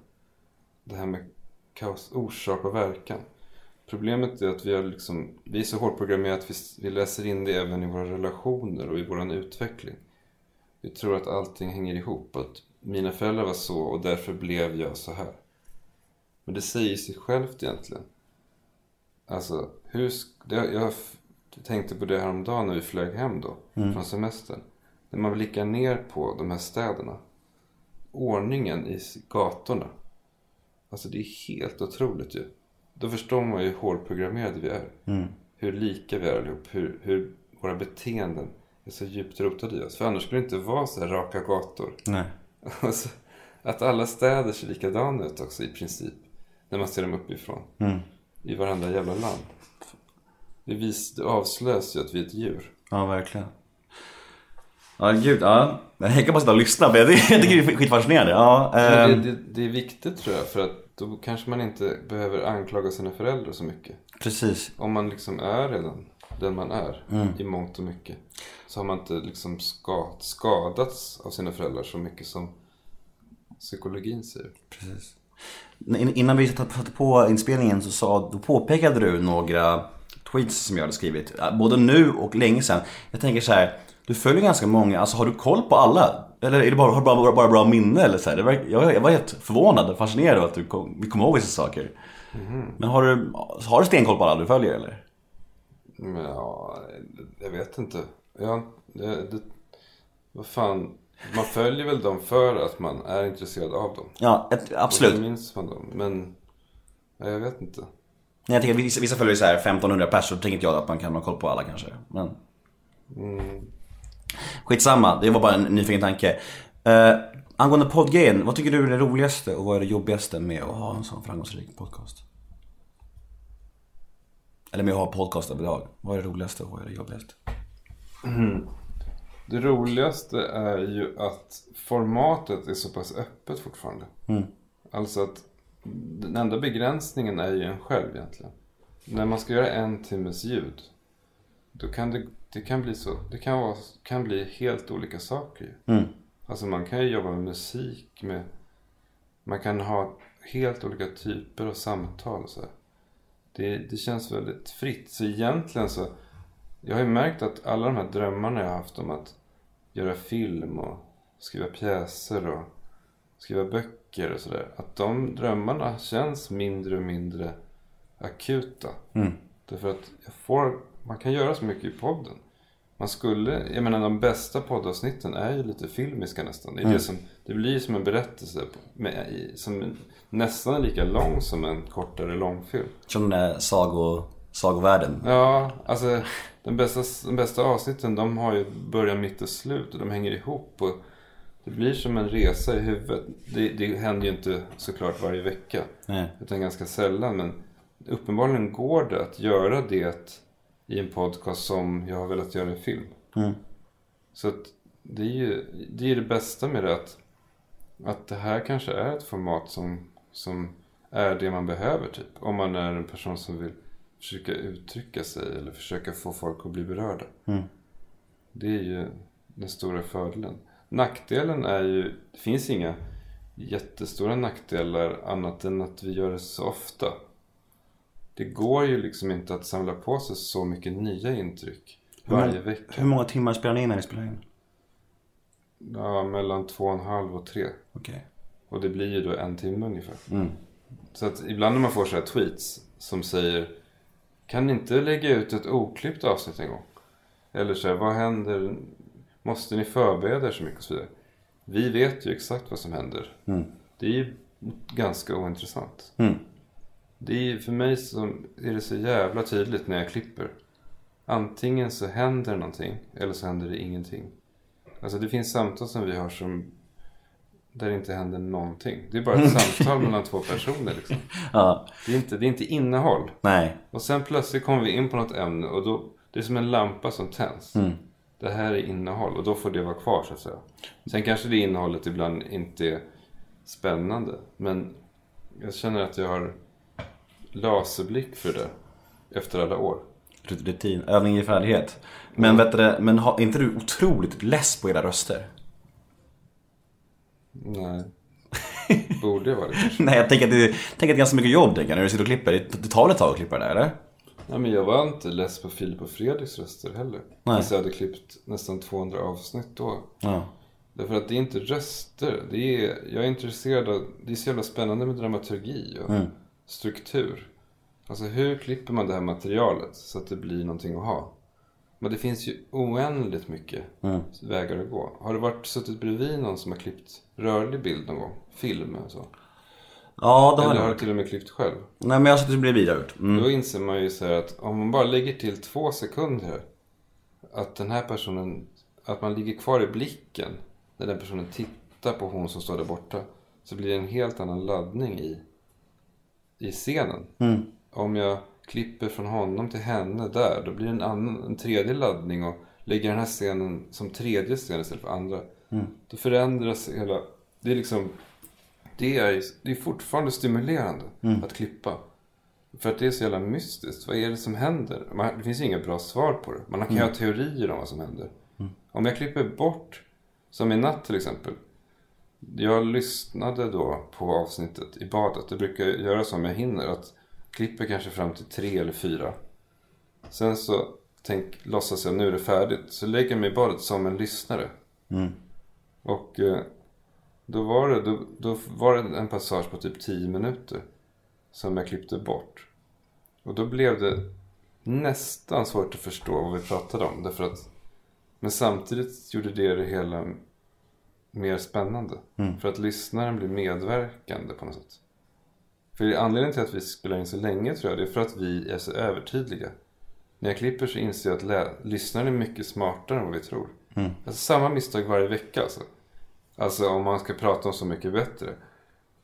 Det här med kaos, orsak och verkan. Problemet är att vi, har liksom, vi är så hårt programmerade att vi, vi läser in det även i våra relationer och i vår utveckling. vi tror att allting hänger ihop. Att mina föräldrar var så och därför blev jag så här. Men det säger sig självt egentligen. Alltså, hur... jag tänkte på det här om dagen när vi flög hem då, från semestern. När man blickar ner på de här städerna. Ordningen i gatorna. Alltså det är helt otroligt ju. Då förstår man ju hur hårdprogrammerade vi är. Hur lika vi är allihop. Hur, hur våra beteenden är så djupt rotade i oss. För annars skulle det inte vara så här raka gator. Nej. Alltså, att alla städer ser likadana ut också i princip. När man ser dem uppifrån. I varandra jävla land. Det, vis, det avslöjas ju att vi är ett djur. Ja, verkligen. Ja, gud. Ja. Jag kan bara sitta och lyssna. Men jag tycker det är skitfascinerande. Ja, Men ehm, det, det, det är viktigt tror jag. För att då kanske man inte behöver anklaga sina föräldrar så mycket. precis. Om man liksom är redan den man är i mångt och mycket. Så har man inte liksom ska, skadats av sina föräldrar så mycket som psykologin säger. precis. In- Innan vi satte satte på inspelningen så sa, då påpekade du några tweets som jag hade skrivit. Både nu och länge sedan. Jag tänker så här. Du följer ganska många. Alltså har du koll på alla? Eller är det bara, har du bara, bara, bara bra minne? Eller så här? Jag, jag var helt förvånad och fascinerad att du kom, vi kommer ihåg vissa saker. Men har du, har du stenkoll på alla du följer eller? Ja, jag vet inte. Ja, det, det, vad fan. Man följer väl dem för att man är intresserad av dem. Ja, ett, Och absolut. minns man dem. Men ja, jag vet inte. Nej, Jag tänker vissa, vissa följer så här 1500 personer, då tänker inte jag att man kan ha koll på alla kanske. Men... Skitsamma, det var bara en nyfiken tanke. Uh, angående poddgrejen, vad tycker du är det roligaste och vad är det jobbigaste med att ha en sån framgångsrik podcast? Eller med att ha podcast överlag. Vad är det roligaste och vad är det jobbigaste? Det roligaste är ju att formatet är så pass öppet fortfarande. Alltså att den enda begränsningen är ju en själv egentligen. När man ska göra en timmes ljud. Då kan det, det kan bli så. Det kan, vara, kan bli helt olika saker ju. Alltså man kan ju jobba med musik. Med, man kan ha helt olika typer av samtal och så. Det, det känns väldigt fritt. Så egentligen så. Jag har ju märkt att alla de här drömmarna jag har haft om att göra film och skriva pjäser och skriva böcker och sådär. Att de drömmarna känns mindre och mindre akuta. Därför att jag får, man kan göra så mycket i podden. Man skulle, jag menar de bästa poddavsnitten är ju lite filmiska nästan. Det, är det, som, det blir som en berättelse med, som nästan är lika lång som en kortare långfilm. Som den där sago, sagovärlden. Ja, alltså den bästa, de bästa avsnitten de har ju början, mitt och slut och de hänger ihop. Och det blir som en resa i huvudet. Det, det händer ju inte såklart varje vecka. Nej. Utan ganska sällan. Men uppenbarligen går det att göra det i en podcast som jag har velat göra i film. Så att det är ju det, är det bästa med det att, att det här kanske är ett format som, som är det man behöver typ. Om man är en person som vill försöka uttrycka sig eller försöka få folk att bli berörda. Det är ju den stora fördelen. Nackdelen är ju, det finns inga jättestora nackdelar annat än att vi gör det så ofta. Det går ju liksom inte att samla på sig så mycket nya intryck varje vecka. Hur många timmar spelar ni in när ni spelar in? Ja, mellan två och en halv och tre. Okej. Och det blir ju då en timme ungefär. Så att ibland när man får så här tweets som säger Kan ni inte lägga ut ett oklippt avsnitt en gång? Eller så här, vad händer? Måste ni förbereda er så mycket och så vidare? Vi vet ju exakt vad som händer. Det är ju ganska ointressant. Det är för mig så är det så jävla tydligt när jag klipper. Antingen så händer någonting eller så händer det ingenting. Alltså det finns samtal som vi har som där det inte händer någonting. Det är bara ett samtal mellan två personer liksom. Ja. Det är, inte, det är inte innehåll. Nej. Och sen plötsligt kommer vi in på något ämne och då, det är som en lampa som tänds. Det här är innehåll och då får det vara kvar så att säga. Sen kanske det innehållet ibland inte är spännande. Men jag känner att jag har laserblick för det efter alla år. Rutin, övning ger färdighet. Men vet du, men har, inte du otroligt less på era röster? Nej. Borde jag vara det kanske? Nej, jag tänker att det, jag tänker att det är ganska mycket jobb tänker när du sitter och klipper. Det, det tar väl ett tag att klippa det där, eller? Nej men jag var inte less på Filip och Fredriks röster heller. Nej. Fast jag hade klippt nästan 200 avsnitt då. Ja. Därför att det är inte röster. Det är, jag är intresserad av, det är så jävla spännande med dramaturgi och struktur. Alltså hur klipper man det här materialet så att det blir någonting att ha? Men det finns ju oändligt mycket vägar att gå. Har du varit suttit bredvid någon som har klippt rörlig bild någon gång? Film och så? Ja, det har Eller har du till och med klippt själv? Nej men jag har suttit bredvid jag gjort. Mm. Då inser man ju så här att om man bara lägger till två sekunder att den här personen, att man ligger kvar i blicken när den personen tittar på hon som står där borta. Så blir det en helt annan laddning i, i scenen. Om jag klipper från honom till henne där, då blir det en, annan, en tredje laddning och lägger den här scenen som tredje scen istället för andra. Då förändras hela, det är liksom, det är, det är fortfarande stimulerande att klippa. För att det är så jävla mystiskt. Vad är det som händer? Man, det finns inga bra svar på det. Man kan ju ha teorier om vad som händer. Om jag klipper bort, som i natt till exempel. Jag lyssnade då på avsnittet i badet. Det brukar jag göra så om jag hinner. Att klipper kanske fram till tre eller fyra. Sen så tänk, låtsas jag nu är det färdigt. Så lägger jag mig i badet som en lyssnare. Och eh, då var, det, då, då var det en passage på typ 10 minuter. Som jag klippte bort. Och då blev det nästan svårt att förstå vad vi pratade om. Därför att, men samtidigt gjorde det det hela mer spännande. För att lyssnaren blir medverkande på något sätt. För anledningen till att vi spelar in så länge tror jag, det är för att vi är så övertydliga. När jag klipper så inser jag att lä- lyssnaren är mycket smartare än vad vi tror. Alltså samma misstag varje vecka alltså. Alltså om man ska prata om Så mycket bättre.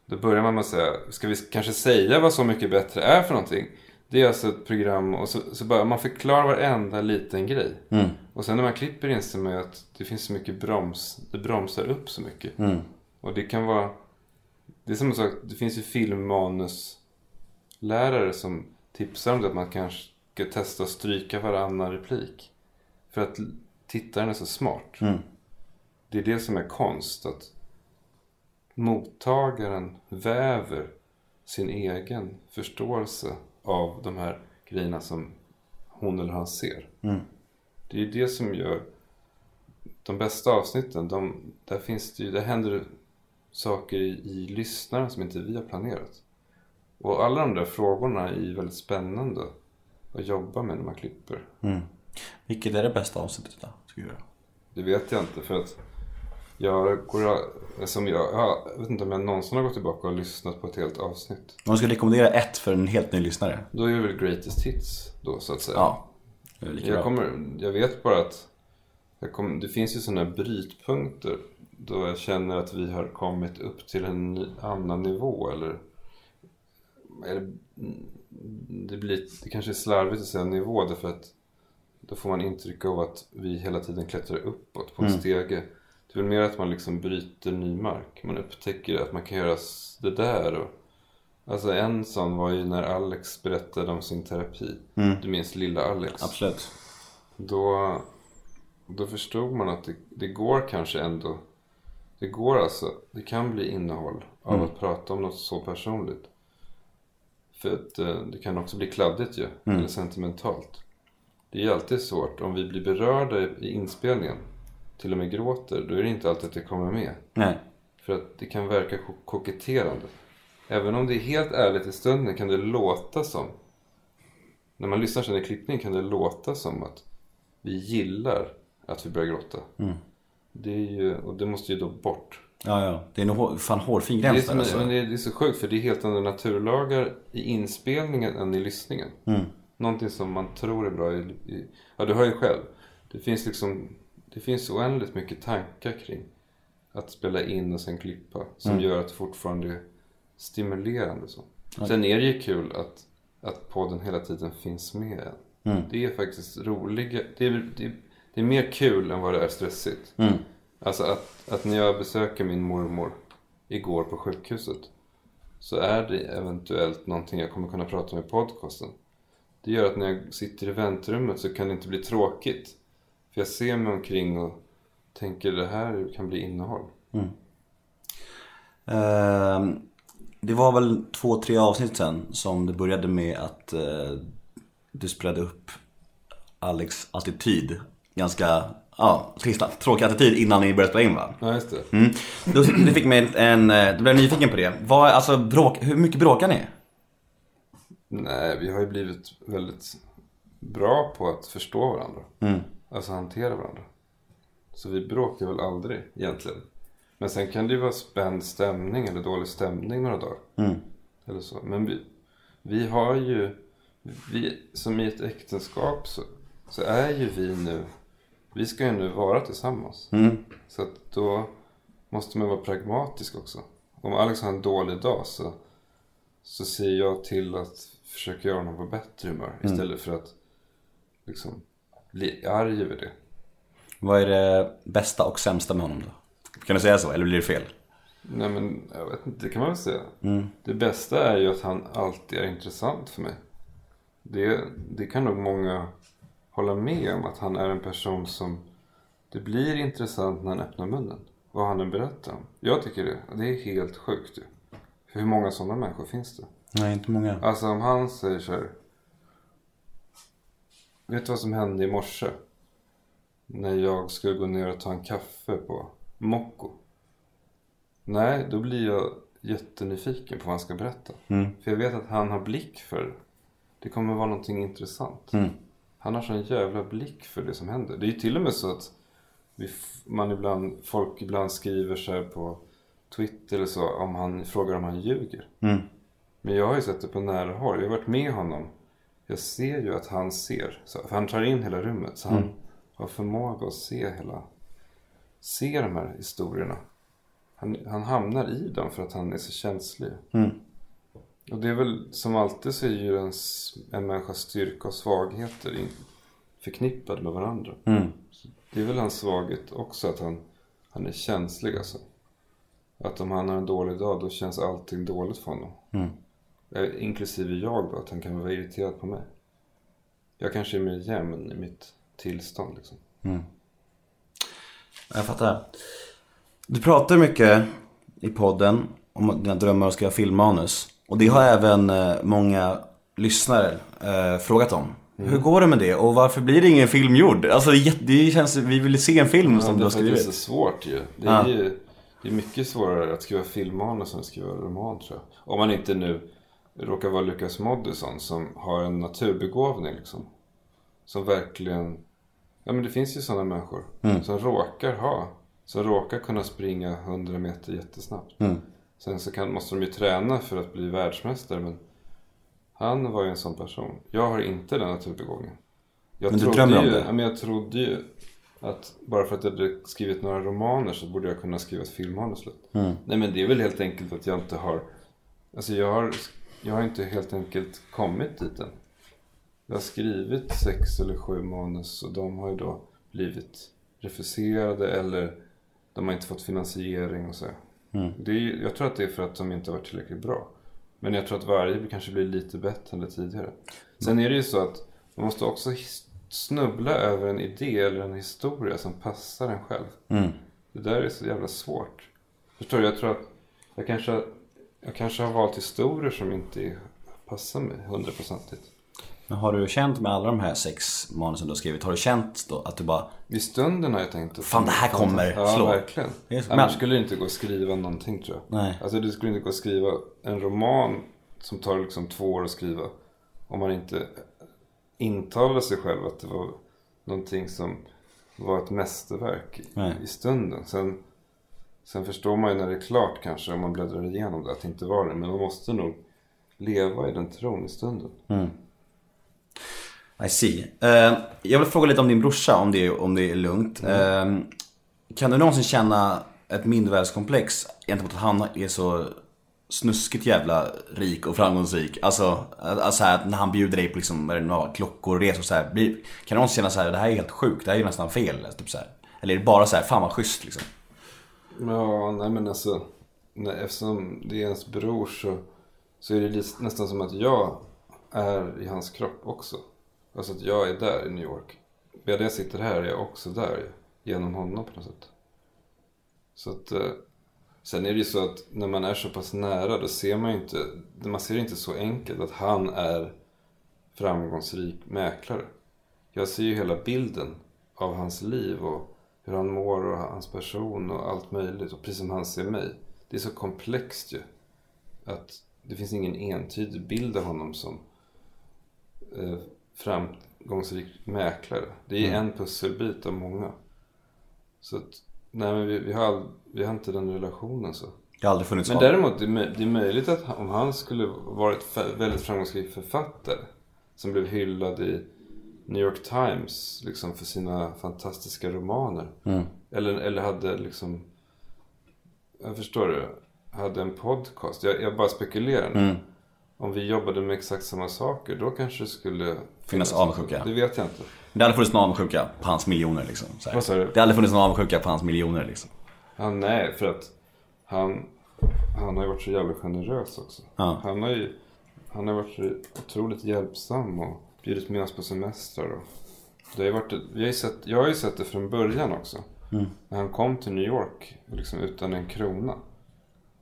Då börjar man med att säga, ska vi kanske säga vad Så mycket bättre är för någonting? Det är alltså ett program och så, så bara man förklarar varenda liten grej. Och sen när man klipper inser man ju att det finns så mycket broms, det bromsar upp så mycket. Och det kan vara, det är som sak, det finns ju filmmanuslärare som tipsar om det att man kanske ska testa att stryka varannan replik. För att tittaren är så smart. Det är det som är konst. Att mottagaren väver sin egen förståelse av de här grejerna som hon eller han ser. Det är ju det som gör de bästa avsnitten. De, där, finns det ju, där händer saker i, i lyssnaren som inte vi har planerat. Och alla de där frågorna är ju väldigt spännande att jobba med när man klipper. Vilket är det bästa avsnittet då? Vi göra? Det vet jag inte för att jag går, som jag, jag vet inte om jag någonsin har gått tillbaka och lyssnat på ett helt avsnitt. Om du ska rekommendera ett för en helt ny lyssnare? Då är det väl greatest hits då så att säga. Ja, Jag, kommer, jag vet bara att kommer, det finns ju sådana brytpunkter då jag känner att vi har kommit upp till en annan nivå. Eller, eller det, blir, det kanske är slarvigt att säga nivå därför att då får man intryck av att vi hela tiden klättrar uppåt på en stege. Det är väl mer att man liksom bryter ny mark. Man upptäcker att man kan göra det där. Och, alltså en sån var ju när Alex berättade om sin terapi. Du minns lilla Alex? Absolut. Då, då förstod man att det, det går kanske ändå. Det går alltså. Det kan bli innehåll av att prata om något så personligt. För att eh, det kan också bli kladdigt ju. Eller sentimentalt. Det är ju alltid svårt. Om vi blir berörda i, i inspelningen. Till och med gråter. Då är det inte alltid att det kommer med. Nej. För att det kan verka ko- koketterande. Även om det är helt ärligt i stunden kan det låta som. När man lyssnar sen i klippning kan det låta som att vi gillar att vi börjar gråta. Det är ju, och det måste ju då bort. Ja, ja. Det är nog hår- fan hårfin gräns där alltså. men det, är, det är så sjukt för det är helt andra naturlagar i inspelningen än i lyssningen. Någonting som man tror är bra i, i... Ja, du hör ju själv. Det finns liksom... Det finns oändligt mycket tankar kring att spela in och sen klippa. Som gör att det fortfarande är stimulerande. Så. Sen är det ju kul att, att podden hela tiden finns med en. Det är faktiskt roliga... Det är, det, det är mer kul än vad det är stressigt. Alltså att, att när jag besöker min mormor igår på sjukhuset. Så är det eventuellt någonting jag kommer kunna prata om i podcasten. Det gör att när jag sitter i väntrummet så kan det inte bli tråkigt. För jag ser mig omkring och tänker det här kan bli innehåll. Ehm, det var väl två, tre avsnitt sen som det började med att eh, du spelade upp Alex attityd ganska ja, trista, tråkig attityd innan ni började spela in va? Ja, just det. Mm. Du, du fick mig en, eh, du blev nyfiken på det. Vad, alltså, bråk, hur mycket bråkar ni? Nej, vi har ju blivit väldigt bra på att förstå varandra. Mm. Alltså hantera varandra. Så vi bråkar väl aldrig egentligen. Men sen kan det ju vara spänd stämning eller dålig stämning några dagar. Mm. Eller så. Men vi, vi har ju, vi, som i ett äktenskap så, så är ju vi nu, vi ska ju nu vara tillsammans. Mm. Så att då måste man vara pragmatisk också. Om Alex har en dålig dag så, så ser jag till att försöka göra honom på bättre humör. Istället för att liksom arg över det. Vad är det bästa och sämsta med honom då? Kan du säga så, eller blir det fel? Nej men jag vet inte, det kan man väl säga. Det bästa är ju att han alltid är intressant för mig. Det, det kan nog många hålla med om. Att han är en person som det blir intressant när han öppnar munnen. Vad han än berättar om. Jag tycker det. Det är helt sjukt ju. Hur många sådana människor finns det? Nej, inte många. Alltså om han säger så här. Vet du vad som hände i morse? När jag skulle gå ner och ta en kaffe på Mocco. Nej, då blir jag jättenyfiken på vad han ska berätta. För jag vet att han har blick för det. Det kommer vara någonting intressant. Han har sån jävla blick för det som händer. Det är ju till och med så att vi, man ibland, folk ibland skriver så här på Twitter eller så om han frågar om han ljuger. Men jag har ju sett det på nära håll. Jag har varit med honom. Jag ser ju att han ser. Så, för han tar in hela rummet. Så han har förmåga att se hela... Se de här historierna. Han, han hamnar i dem för att han är så känslig. Och det är väl som alltid så är ju en, en människas styrka och svagheter in, förknippade med varandra. Så Det är väl hans svaghet också att han, han är känslig alltså. Att om han har en dålig dag då känns allting dåligt för honom. Eh, Inklusive jag då, att han kan vara irriterad på mig. Jag kanske är mer jämn i mitt tillstånd liksom. Jag fattar. Du pratar mycket i podden om dina drömmar att skriva filmmanus. Och det har även eh, många lyssnare eh, frågat om. Hur går det med det och varför blir det ingen film gjord? Alltså det, känns, vi vill se en film som du har att det är så skrivit. svårt ju. Det är Ja. ju det är mycket svårare att skriva filmmanus än att skriva roman tror jag. Om man inte nu råkar vara Lukas Moodysson som har en naturbegåvning liksom. Som verkligen... Ja men det finns ju sådana människor. Som råkar ha. Som råkar kunna springa 100 meter jättesnabbt. Sen så kan, måste de ju träna för att bli världsmästare men han var ju en sån person. Jag har inte den naturbegåvningen. Jag Men du drömmer om det? Ja, men jag trodde ju att bara för att jag hade skrivit några romaner så borde jag kunna skriva ett filmmanus. Mm. Nej men det är väl helt enkelt att jag inte har... Alltså jag har, jag har inte helt enkelt kommit dit än. Jag har skrivit sex eller sju manus och de har ju då blivit refuserade eller de har inte fått finansiering och så. Det är, jag tror att det är för att de inte har varit tillräckligt bra. Men jag tror att varje kanske blir lite bättre än det tidigare. Sen är det ju så att man måste också snubbla över en idé eller en historia som passar en själv. Det där är så jävla svårt. Förstår du? Jag tror att jag kanske, jag kanske har valt historier som inte passar mig hundraprocentigt. Men har du känt med alla de här sex manusen du har skrivit, har du känt då att du bara I stunden har jag tänkt att... Fan, det här kommer ja, slå. verkligen. Det är så- Annars men- skulle det inte gå att skriva någonting tror jag. Nej. Alltså det skulle inte gå att skriva en roman som tar liksom två år att skriva. Om man inte intalar sig själv att det var någonting som var ett mästerverk i- i stunden. Sen, sen förstår man ju när det är klart kanske om man bläddrar igenom det att det inte var det. Men man måste nog leva i den tron i stunden. I see. Eh, jag vill fråga lite om din brorsa, om det, om det är lugnt. Eh, kan du någonsin känna ett mindervärdeskomplex gentemot att han är så snuskigt jävla rik och framgångsrik? Alltså, alltså här, när han bjuder dig på liksom, vad det, klockor och resor så här, Kan du någonsin känna så här, det här är helt sjukt, det här är ju nästan fel? Typ så här. Eller är det bara så här, fan vad schysst liksom? Ja, nej men alltså. Nej, eftersom det är ens bror så, så är det nästan som att jag är i hans kropp också. Alltså att jag är där i New York. Medan jag sitter här är jag också där genom honom på något sätt. Så att, eh, sen är det ju så att när man är så pass nära då ser man ju inte, man ser inte så enkelt att han är framgångsrik mäklare. Jag ser ju hela bilden av hans liv och hur han mår och hans person och allt möjligt. Och precis som han ser mig. Det är så komplext ju. Att det finns ingen entydig bild av honom som eh, framgångsrik mäklare. Det är en pusselbit av många. Så att, nej men vi, vi, har vi har inte den relationen så. Det har aldrig funnits Men däremot, det är, det är möjligt att om han skulle varit väldigt framgångsrik författare som blev hyllad i New York Times liksom för sina fantastiska romaner. Eller, eller hade liksom, jag förstår du, hade en podcast. Jag, jag bara spekulerar nu. Om vi jobbade med exakt samma saker, då kanske det skulle Finnas avundsjuka. Det vet jag inte. Det aldrig funnits någon avundsjuka på hans miljoner liksom. Vad sa du? Det aldrig funnits någon avundsjuka på hans miljoner liksom. Ja, nej, för att han, han har ju varit så jävla generös också. Ja. Han har ju han har varit så otroligt hjälpsam och bjudit med oss på semestrar. Och det har varit, vi har ju sett, jag har ju sett det från början också. När han kom till New York liksom utan en krona.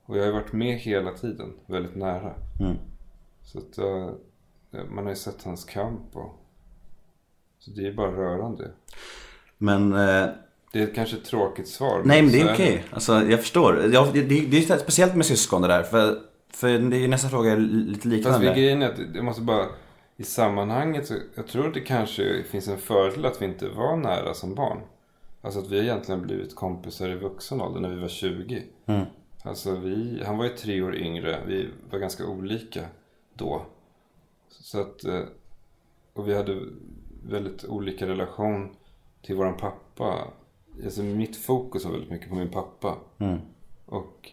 Och jag har ju varit med hela tiden, väldigt nära. Så att eh, man har ju sett hans kamp och så det är ju bara rörande. Men eh, Det är kanske ett tråkigt svar. Nej men det är okej. Alltså, jag förstår. Ja, det, det, är speciellt med syskon det där. För, för det är nästa fråga är lite Fast liknande. grejen är att jag måste bara i sammanhanget så jag tror det kanske finns en fördel att vi inte var nära som barn. Alltså att vi egentligen blivit kompisar i vuxen ålder när vi var 20. Alltså vi, han var ju tre år yngre, vi var ganska olika då. Så att, eh, och vi hade väldigt olika relation till våran pappa. Alltså mitt fokus var väldigt mycket på min pappa. Och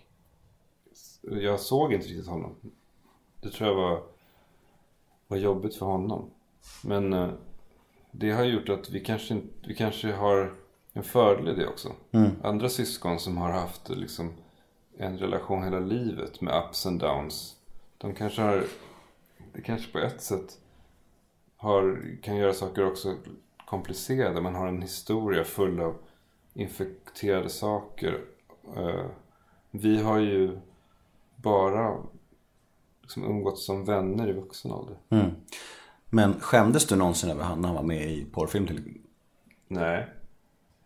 jag såg inte riktigt honom. Det tror jag var, var jobbigt för honom. Men eh, det har gjort att vi kanske, inte- vi kanske har en fördel i det också. Andra syskon som har haft liksom, en relation hela livet med ups and downs. De kanske har, det kanske på ett sätt har, kan göra saker också komplicerade. Man har en historia full av infekterade saker. Eh, Vi har ju bara liksom umgåtts som vänner i vuxen ålder. Men skämdes du någonsin över han när han var med i porrfilm till Nej.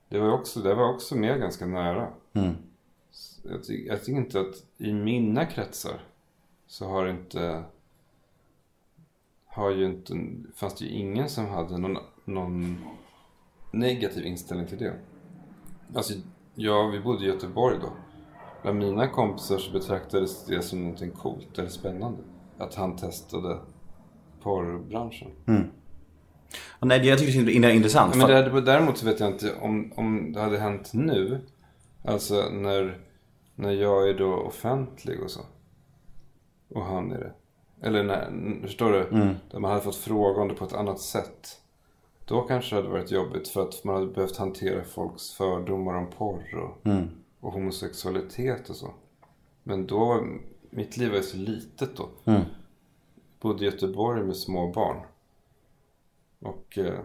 Det var också, det var också med ganska nära. Jag, ty, jag tycker inte att i mina kretsar så har inte har ju inte, fanns det ju ingen som hade någon, någon negativ inställning till det. Alltså, ja, vi bodde i Göteborg då. Bland mina kompisar så betraktades det som någonting coolt eller spännande. Att han testade porrbranschen. Och Nej, jag tycker det är intressant. Men hade, däremot så vet jag inte om, om det hade hänt nu. Alltså när, när jag är då offentlig och så. Och han är det. Eller när, förstår du? Där man hade fått fråga om det på ett annat sätt. Då kanske det hade varit jobbigt för att man hade behövt hantera folks fördomar om porr och, och homosexualitet och så. Men då, mitt liv var så litet då. Bodde i Göteborg med små barn. Och eh,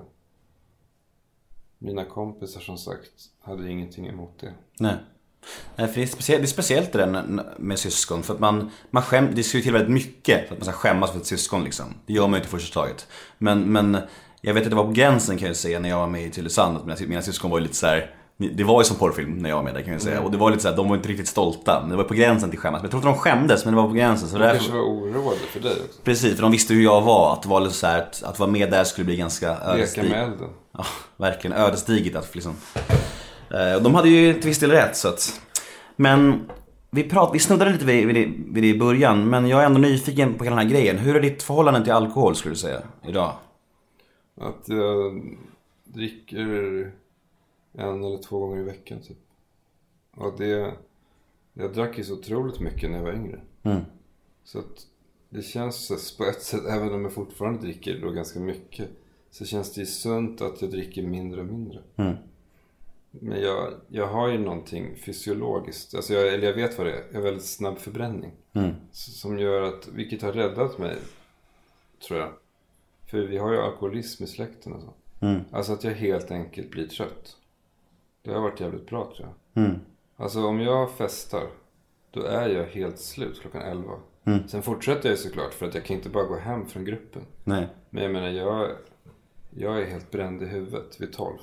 mina kompisar som sagt hade ingenting emot det. Nej. Nej, för det är, speciellt, det är speciellt det där med syskon. För att man, man skäm, det ska ju till väldigt mycket för att man ska skämmas för ett syskon liksom. Det gör man ju inte första taget. Men, men jag vet att det var på gränsen kan jag säga när jag var med i Tylösand. att Mina, mina syskon var ju lite så här. Det var ju som porrfilm när jag var med där kan jag säga. Och det var lite så här, de var inte riktigt stolta. Det var på gränsen till skämmas. Men jag tror inte de skämdes, men det var på gränsen. Så De därför, kanske var oroade för dig också. Precis, för de visste hur jag var. Att, var lite så här, att, att vara med där skulle bli ganska Leka ödesdigert. med elden. Ja, verkligen ödesdigert att liksom. Eh, de hade ju till viss del rätt så att. Men vi, prat, vi snuddade lite vid, vid, det, vid det i början. Men jag är ändå nyfiken på hela den här grejen. Hur är ditt förhållande till alkohol skulle du säga idag? Att jag dricker en eller två gånger i veckan typ. Och det... Jag drack ju så otroligt mycket när jag var yngre. Så att det känns på ett sätt, även om jag fortfarande dricker då ganska mycket. Så känns det ju sunt att jag dricker mindre och mindre. Men jag, jag har ju någonting fysiologiskt, alltså jag, eller jag vet vad det är. Jag har väldigt snabb förbränning. S- Som gör att, vilket har räddat mig, tror jag. För vi har ju alkoholism i släkten och så. Alltså att jag helt enkelt blir trött. Det har varit jävligt bra tror jag. Alltså om jag festar, då är jag helt slut klockan 11. Sen fortsätter jag såklart för att jag kan inte bara gå hem från gruppen. Nej. Men jag menar, jag, jag är helt bränd i huvudet vid 12.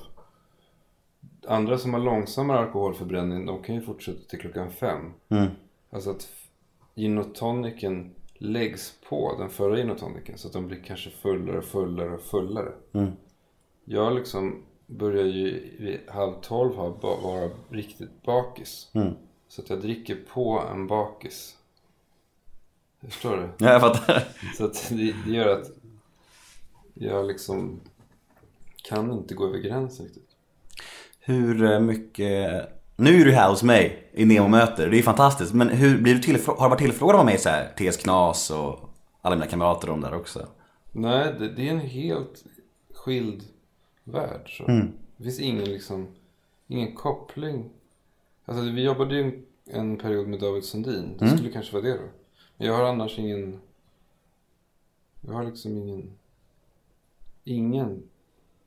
andra som har långsammare alkoholförbränning de kan ju fortsätta till klockan fem. Mm. Alltså att gin och tonicen läggs på den förra gin och tonicen så att de blir kanske fullare och fullare och fullare. Mm. Jag liksom börjar ju vid halv tolv vara riktigt bakis. Mm. Så att jag dricker på en bakis. Förstår du? Ja, jag fattar. Så att det, det gör att jag liksom kan inte gå över gränsen riktigt. Hur eh, mycket... Nu är du här hos mig i Nemo-möter, det är fantastiskt. Men hur blir du tillfrå... har du varit tillfrågad av mig så här? TS Knas och alla mina kamrater och de där också? Nej, det, det är en helt skild värld. Så. Det finns ingen liksom, ingen koppling. Alltså vi jobbade ju en, period med David Sundin. Det skulle kanske vara det då. Men jag har annars ingen, jag har liksom ingen, ingen,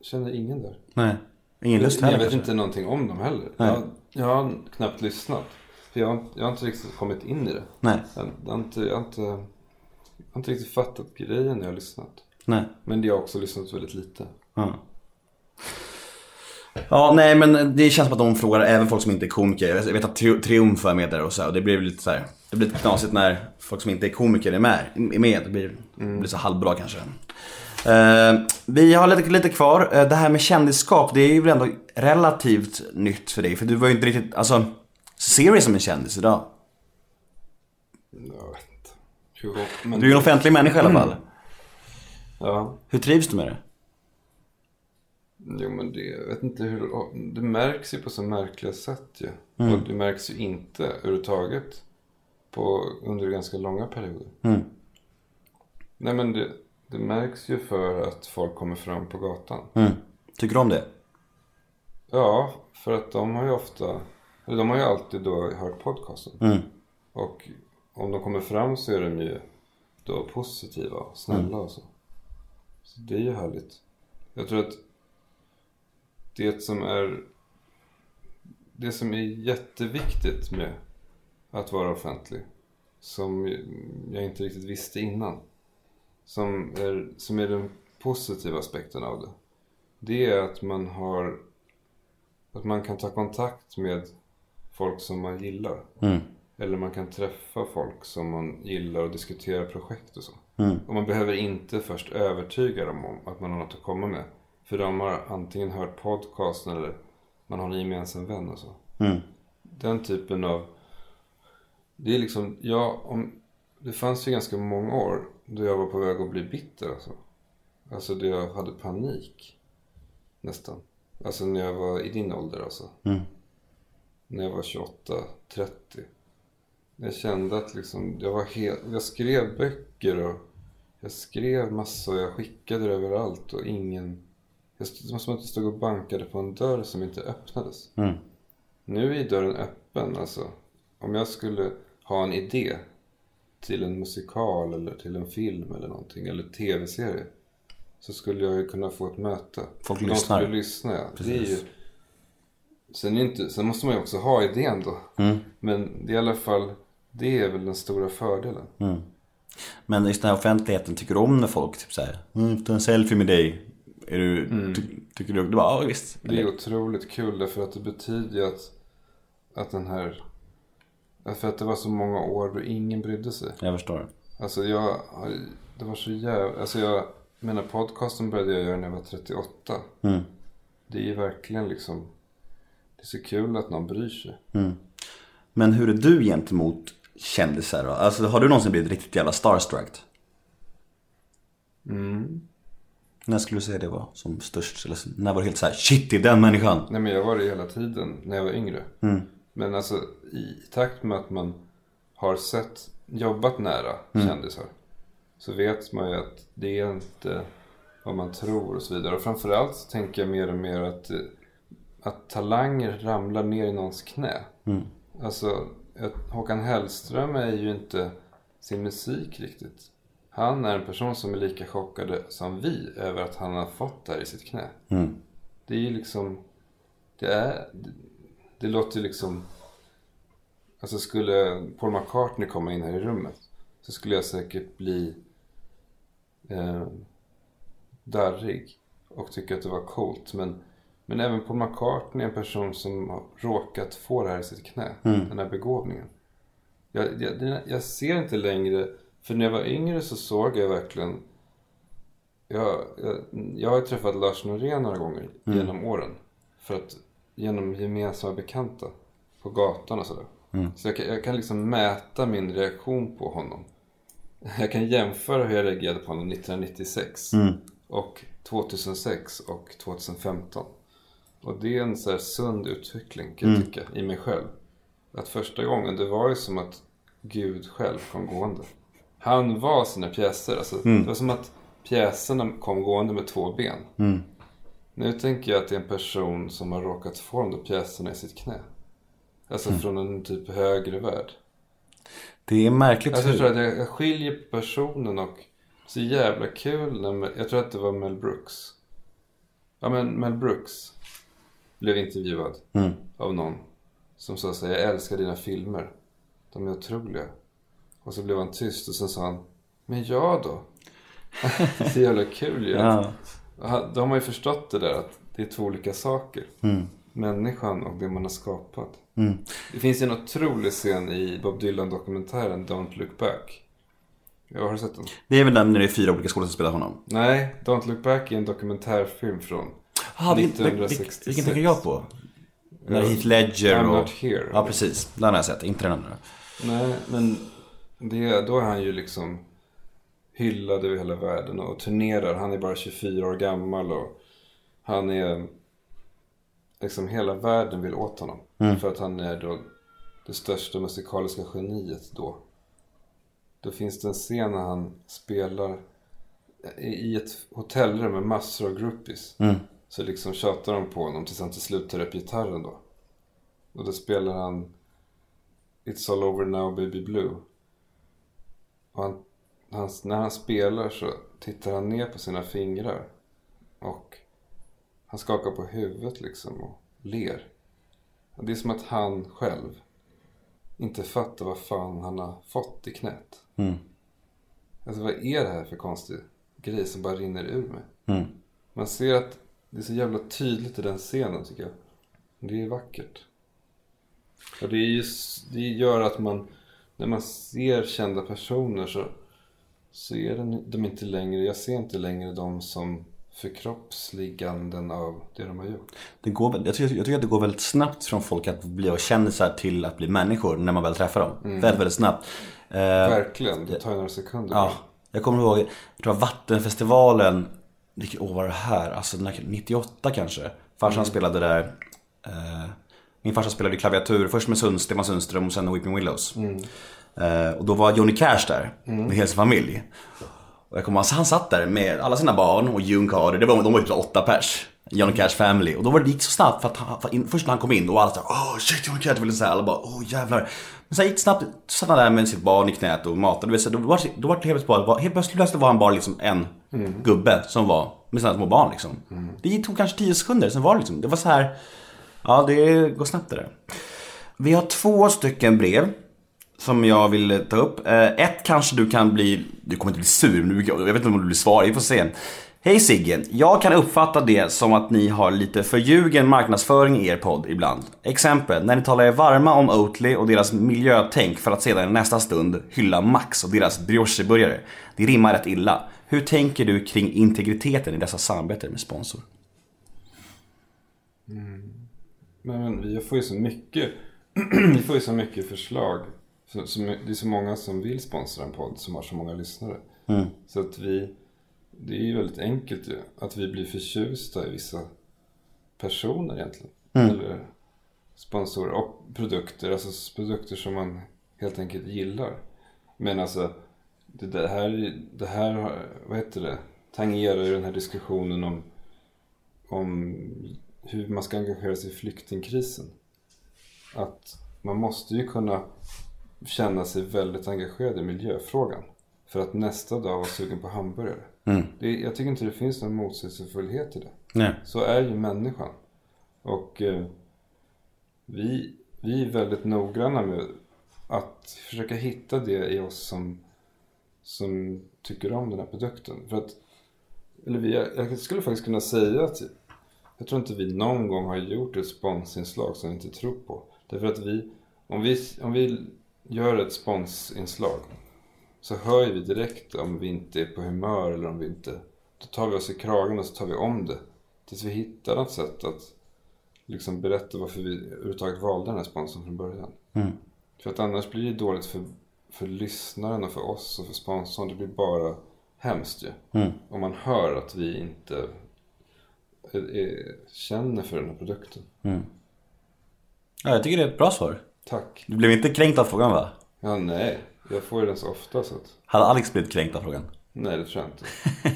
känner ingen där. Nej. Ingen lust jag heller vet kanske? inte någonting om dem heller. Nej. Jag, jag har knappt lyssnat. För jag, jag har inte riktigt kommit in i det. Nej. Jag, jag, har inte, jag, har inte, jag har inte riktigt fattat grejen när jag har lyssnat. Nej. Men jag har också lyssnat väldigt lite. Ja. Ja, nej men det känns som att de frågar även folk som inte är komiker. Jag vet att Tri- Triumf är med där och så. Och det blir lite så här, det blir lite knasigt när folk som inte är komiker är med. Är med. Det blir, det blir så halvbra kanske. Eh, vi har lite, lite kvar. Eh, det här med kändisskap, det är ju väl ändå relativt nytt för dig. För du var ju inte riktigt, alltså, serious som en kändis idag. Jag vet inte. Du är ju en offentlig människa i alla fall. Ja, Hur trivs du med det? Jo men det, jag vet inte hur, det märks ju på så märkliga sätt ju. Mm. Och det märks ju inte överhuvudtaget på, under ganska långa perioder. Mm. Nej men det, det märks ju för att folk kommer fram på gatan. Mm. Tycker du om det? Ja, för att de har ju ofta, eller de har ju alltid då hört podcasten. Mm. Och om de kommer fram så är de ju då positiva och snälla Mm. och så. Så det är ju härligt. Jag tror att det som är det som är jätteviktigt med att vara offentlig som jag inte riktigt visste innan som är, som är den positiva aspekten av det det är att man har att man kan ta kontakt med folk som man gillar Mm. eller man kan träffa folk som man gillar och diskutera projekt och så. Mm. Och man behöver inte först övertyga dem om att man har något att komma med. För de har antingen hört podcasten eller man har en gemensam vän och så. Mm. Den typen av... Det är liksom, ja, om... Det fanns ju ganska många år då jag var på väg att bli bitter alltså. Alltså då jag hade panik. Nästan. Alltså när jag var i din ålder alltså. Mm. När jag var 28, 30. Jag kände att liksom, jag var helt... Jag skrev böcker och jag skrev massa och jag skickade det överallt och ingen... Det var som att jag stod och bankade på en dörr som inte öppnades. Mm. Nu är dörren öppen alltså. Om jag skulle ha en idé till en musikal eller till en film eller någonting eller tv-serie. Så skulle jag ju kunna få ett möte. Folk De lyssnar. skulle lyssna ja. Det är ju... Precis. Sen, är inte, sen måste man ju också ha idén då. Mm. Men det är i alla fall, det är väl den stora fördelen. Mm. Men just den här offentligheten, tycker du om när folk typ såhär, mm, ta en selfie med dig? Är du, ty, tycker du, du bara, ja visst. Det är otroligt kul därför att det betyder ju att, att den här... För att det var så många år då ingen brydde sig. Jag förstår. Alltså jag, det var så jävla, alltså jag menar podcasten började jag göra när jag var 38. Mm. Det är ju verkligen liksom, det är så kul att någon bryr sig. Mm. Men hur är du gentemot kändisar då? Alltså har du någonsin blivit riktigt jävla starstruck? Mm. När skulle du säga det var som störst? Eller när var det helt så här, shit det är den människan? Nej men jag var det hela tiden när jag var yngre. Mm. Men alltså i takt med att man har sett, jobbat nära kändisar. Så vet man ju att det är inte vad man tror och så vidare. Och framförallt så tänker jag mer och mer att, eh, att talanger ramlar ner i någons knä. Mm. Alltså, Håkan Hellström är ju inte sin musik riktigt. Han är en person som är lika chockade som vi över att han har fått det här i sitt knä. Mm. Det är ju liksom, det är, det, det låter ju liksom, alltså skulle Paul McCartney komma in här i rummet så skulle jag säkert bli eh, darrig och tycka att det var coolt. Men Men även Paul McCartney är en person som har råkat få det här i sitt knä. Den här begåvningen. Jag, jag, jag ser inte längre, för när jag var yngre så såg jag verkligen jag, jag, jag har träffat Lars Norén några gånger genom åren. För att, genom gemensamma bekanta på gatan och sådär. Så jag kan, jag kan liksom mäta min reaktion på honom. Jag kan jämföra hur jag reagerade på honom 1996 och 2006 och 2015. Och det är en så här sund utveckling kan jag tycka i mig själv. Att första gången det var ju som att Gud själv kom gående. Han var sina pjäser. Alltså, Det var som att pjäserna kom gående med två ben. Nu tänker jag att det är en person som har råkat få de där pjäserna i sitt knä. Alltså från en typ högre värld. Det är märkligt Alltså, jag tror att jag, skiljer personen och så jävla kul när, jag tror att det var Mel Brooks. Ja men Mel Brooks blev intervjuad av någon som sa så här, jag älskar dina filmer. De är otroliga. Och så blev han tyst och sen sa han, men jag då? så jävla kul ju. Ja. Han- Då har man ju förstått det där att det är två olika saker. Människan och det man har skapat. Det finns ju en otrolig scen i Bob Dylan-dokumentären Don't Look Back. Ja, har sett den? Det är väl den när det är fyra olika skådespelare som spelar honom? Nej, Don't Look Back är en dokumentärfilm från Ah, vilken, vilken, 1966. vilken tänker jag på? När Heath Ledger I'm och... not here. Ja, precis. Den har jag sett. Inte den andra. Nej, men det, då är han ju liksom hyllad över hela världen och turnerar. Han är bara 24 år gammal och han är... Liksom hela världen vill åt honom. För att han är då det största musikaliska geniet då. Då finns det en scen när han spelar i ett hotellrum med massor av groupies. Så liksom tjatar de på honom tills han till slut tar upp gitarren då. Och då spelar han It's all over now baby blue. Han, han, när han spelar så tittar han ner på sina fingrar. Och han skakar på huvudet liksom och ler. Det är som att han själv inte fattar vad fan han har fått i knät. Alltså vad är det här för konstig grej som bara rinner ur mig? Man ser att det är så jävla tydligt i den scenen tycker jag. Det är vackert. Och det, är just, det gör att man, när man ser kända personer så, så är den- de inte längre, jag ser inte längre dem som förkroppsliganden av det de har gjort. Det går, jag, tycker, jag tycker att det går väldigt snabbt från folk att bli kändisar till att bli människor när man väl träffar dem. Väldigt, väldigt snabbt. Eh, Verkligen, det tar ju några sekunder. Ja, jag kommer ihåg, jag tror att Vattenfestivalen, vilket år var det här? Alltså när- 98 kanske. Farsan spelade där. Eh, min farsa spelade klaviatur, först med Sund, Stefan Sundström och sen med Weeping Willows. Eh, och då var Johnny Cash där, med hela sin familj. Och jag kommer han satt där med alla sina barn och June Carter, det var, de var ju typ åtta pers. Johnny Cash family. Och då var det, det gick så snabbt för att han, för in, först när han kom in var alla såhär åh shit Johnny Cash ville säga alla bara åh jävlar. Men sen gick det snabbt, så satt han där med sitt barn i knät och matade. Då var, då var det helt plötsligt bara, helt plötsligt var han bara liksom en gubbe som var med sina små barn liksom. Det tog kanske 10 sekunder, sen var det liksom, det var så här. Ja det går snabbt det där. Vi har två stycken brev som jag vill ta upp. Eh, ett kanske du kan bli, du kommer inte bli sur, men jag vet inte om du blir svarig, vi får se. Hej Sigge, jag kan uppfatta det som att ni har lite förljugen marknadsföring i er podd ibland. Exempel, när ni talar er varma om Oatly och deras miljötänk för att sedan i nästa stund hylla Max och deras briocheburgare. Det rimmar rätt illa. Hur tänker du kring integriteten i dessa samarbeten med sponsor? Mm. Men, men vi får ju så mycket, vi får ju så mycket förslag. Så, så, det är så många som vill sponsra en podd som har så många lyssnare. Så att vi, det är ju väldigt enkelt ju. Att vi blir förtjusta i vissa personer egentligen. Eller sponsorer och produkter. Alltså produkter som man helt enkelt gillar. Men alltså, det, här, det här, vad heter det? Tangerar ju den här diskussionen om, om hur man ska engagera sig i flyktingkrisen. Att man måste ju kunna känna sig väldigt engagerad i miljöfrågan. För att nästa dag vara sugen på hamburgare. Det, jag tycker inte det finns någon motsägelsefullhet i det. Nej. Så är ju människan. Och eh, vi, vi är väldigt noggranna med att försöka hitta det i oss som, som tycker om den här produkten. För att, eller vi, jag skulle faktiskt kunna säga att Jag tror inte vi någon gång har gjort ett sponsinslag som vi inte tror på. Därför att vi, om vi, om vi gör ett sponsinslag så hör ju vi direkt om vi inte är på humör eller om vi inte... Då tar vi oss i kragen och så tar vi om det. Tills vi hittar något sätt att liksom berätta varför vi överhuvudtaget valde den här sponsorn från början. För att annars blir det dåligt för, för lyssnaren och för oss och för sponsorn. Det blir bara hemskt ju. Om man hör att vi inte är, är, känner för den här produkten. Ja, jag tycker det är ett bra svar. Tack. Du blev inte kränkt av frågan va? Ja, nej. Jag får ju den så ofta så att... Hade Alex blivit kränkt av frågan? Nej, det tror jag inte.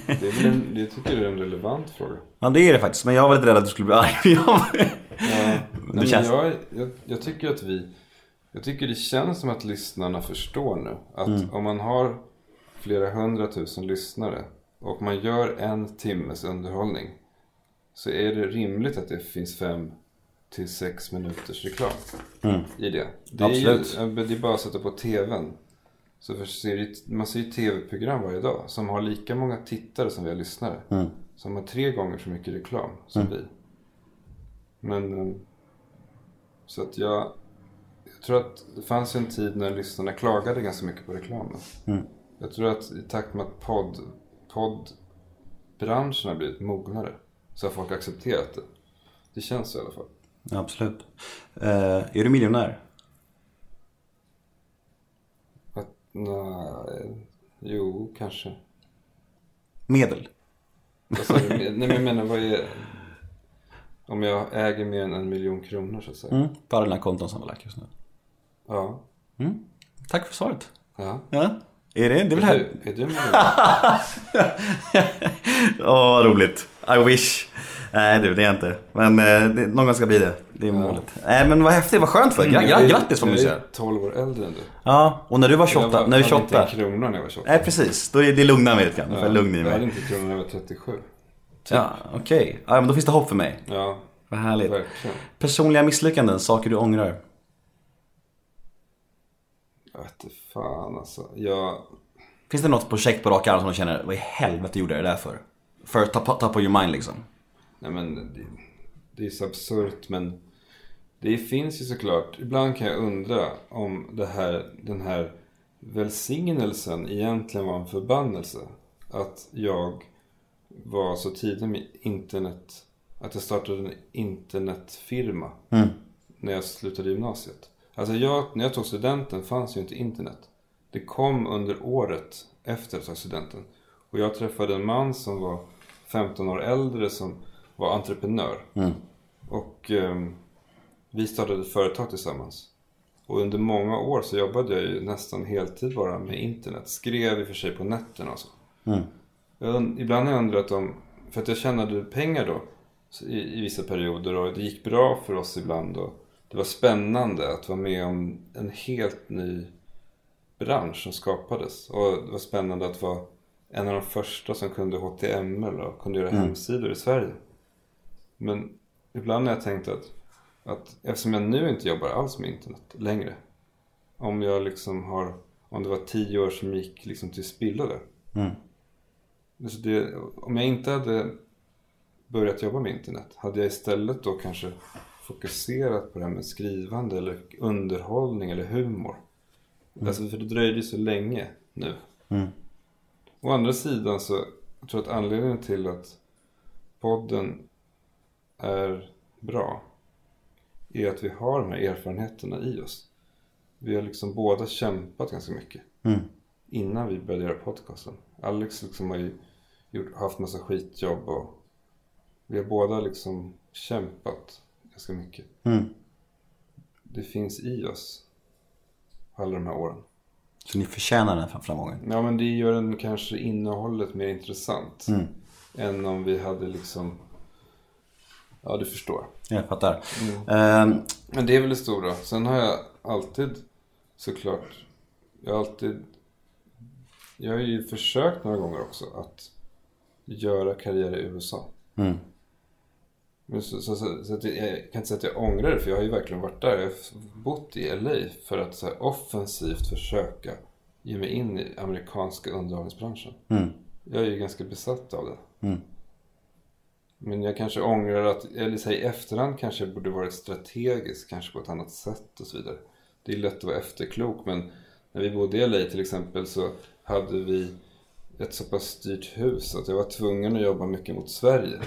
Det är en, jag tycker det är en relevant fråga. Ja det är det faktiskt, men jag var lite rädd att du skulle bli arg. Ja, nej, känns- jag, jag, jag tycker att vi... Jag tycker det känns som att lyssnarna förstår nu. Att om man har flera hundratusen lyssnare och man gör en timmes underhållning. Så är det rimligt att det finns fem till sex minuters reklam i det. Det är, ju, Absolut. det är bara att sätta på tvn. Så för man ser ju tv-program varje dag som har lika många tittare som vi har lyssnare. Som har tre gånger så mycket reklam som vi. Men... eh, Så att jag... Jag tror att det fanns en tid när lyssnarna klagade ganska mycket på reklamen. Jag tror att i takt med att podd, poddbranschen har blivit mognare så har folk accepterat det. Det känns så i alla fall. Ja, absolut. Eh, är du miljonär? Att, nej, jo, kanske. Medel? Du? Nej men jag menar vad är... Om jag äger mer än en miljon kronor så att säga. Mm. På alla dina konton som var lagt just nu. Ja. Tack för svaret. ja. Ja. Är det? Det är väl Är här? du, är du miljonär? Åh, vad roligt. I wish. Nej du, det är jag inte. Men eh, det, någon gång ska bli det. Det är målet. Nej men vad häftigt, vad skönt för dig. Gra- gra- Grattis får man ju Jag säga. är 12 år äldre än du. Ja, och när du var 28, Jag var, när du är hade inte 28. en krona när jag var 28. Nej precis, då är det lugna mig lite grann. För lugn i jag hade mig. inte en krona när jag var 37. Ja, okej. Ja, men då finns det hopp för mig. Ja, Vad härligt. verkligen. Personliga misslyckanden, saker du ångrar. Jag vet inte fan alltså. Jag... Finns det något projekt på rak arm som du känner, vad i helvete gjorde jag det där för? För top, top of your mind liksom. Nej men det, det är så absurt men det finns ju såklart. Ibland kan jag undra om det här, den här välsignelsen egentligen var en förbannelse. Att jag var så tidig med internet. Att jag startade en internetfirma. När jag slutade gymnasiet. Alltså jag, när jag tog studenten fanns ju inte internet. Det kom under året efter jag tog studenten. Och jag träffade en man som var 15 år äldre som var entreprenör. Och ehm, vi startade ett företag tillsammans. Och under många år så jobbade jag ju nästan heltid bara med internet. Skrev i och för sig på nätterna och så. Jag, und- ibland har jag undrat om, för att jag tjänade pengar då i, i vissa perioder och det gick bra för oss ibland. Och det var spännande att vara med om en helt ny bransch som skapades. Och det var spännande att vara en av de första som kunde HTML och kunde göra hemsidor i Sverige. Men ibland har jag tänkt att, att eftersom jag nu inte jobbar alls med internet längre. Om jag liksom har, om det var tio år som gick liksom till spillo där. Alltså det, om jag inte hade börjat jobba med internet, hade jag istället då kanske fokuserat på det här med skrivande eller underhållning eller humor? Alltså för det dröjde ju så länge nu. Å andra sidan så jag tror jag att anledningen till att podden är bra är att vi har de här erfarenheterna i oss. Vi har liksom båda kämpat ganska mycket innan vi började göra podcasten. Alex liksom har ju gjort, haft massa skitjobb och vi har båda liksom kämpat ganska mycket. Det finns i oss alla de här åren. Så ni förtjänar den här framgången. Ja men det gör en kanske innehållet mer intressant. Än om vi hade liksom... Ja du förstår. Jag fattar. Ehm, Men det är väl det stora. Sen har jag alltid såklart. Jag har alltid. Jag har ju försökt några gånger också att göra karriär i USA. Men så, så, så, så jag, jag kan inte säga att jag ångrar det för jag har ju verkligen varit där. Jag har bott i LA för att så här, offensivt försöka ge mig in i amerikanska underhållningsbranschen. Jag är ju ganska besatt av det. Men jag kanske ångrar att, eller säg i efterhand kanske jag borde varit strategisk, kanske på ett annat sätt och så vidare. Det är lätt att vara efterklok men när vi bodde i LA till exempel så hade vi ett så pass styrt hus att jag var tvungen att jobba mycket mot Sverige.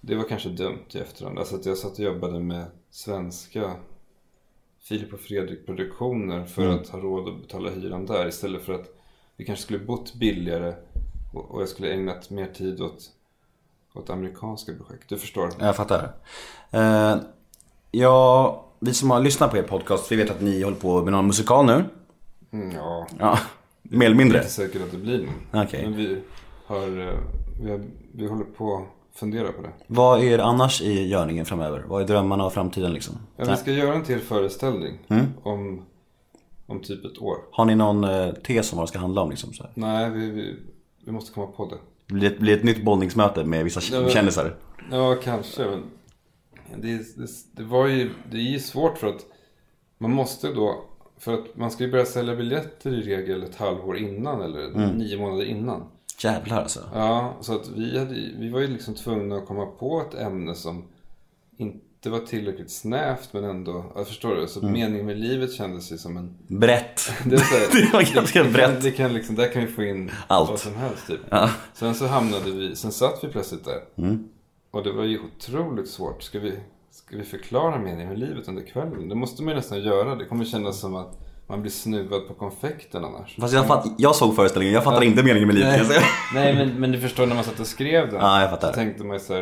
Det var kanske dumt i efterhand. Alltså att jag satt och jobbade med svenska Filip och Fredrik produktioner för att ha råd att betala hyran där istället för att vi kanske skulle bott billigare och jag skulle ägnat mer tid åt, åt amerikanska projekt. Du förstår? Jag fattar. Eh, ja, vi som har lyssnat på er podcast, vi vet att ni håller på med någon musikal nu. Mm, ja, Ja, mer eller det är mindre. inte säkert att det blir någon. Okej. Men vi, har, eh, vi, har, vi håller på fundera på det. Vad är annars i görningen framöver? Vad är drömmarna och framtiden liksom? Ja, vi ska göra en till föreställning Mm. om, om typ ett år. Har ni någon eh, tes om vad det ska handla om liksom? Så här? Nej, vi, vi, vi måste komma på det. Det blir ett, blir ett nytt bollningsmöte med vissa Ja, men- kändisar. Ja, kanske. Men det, det, det, var ju, det är ju svårt för att man måste då... För att man ska ju börja sälja biljetter i regel ett halvår innan eller Mm. nio månader innan. Jävlar alltså. Ja, så att vi, hade, vi var ju liksom tvungna att komma på ett ämne som inte var tillräckligt snävt men ändå, jag förstår du? Så Mm. meningen med livet kändes ju som en... Brett. Det, här, Det var ganska det, brett. kan, det kan liksom, där kan vi få in Allt. vad som helst typ. Ja. Sen så hamnade vi, sen satt vi plötsligt där. Mm. Och det var ju otroligt svårt. Ska vi, ska vi förklara meningen med livet under kvällen? Det måste man ju nästan göra. Det kommer kännas som att man blir snuvad på konfekten annars. Fast jag, fatt, jag såg föreställningen, jag fattar inte meningen med livet. säga. Nej men, men du förstår när man satt och skrev den. Ja, jag fattar. Så tänkte man ju så här,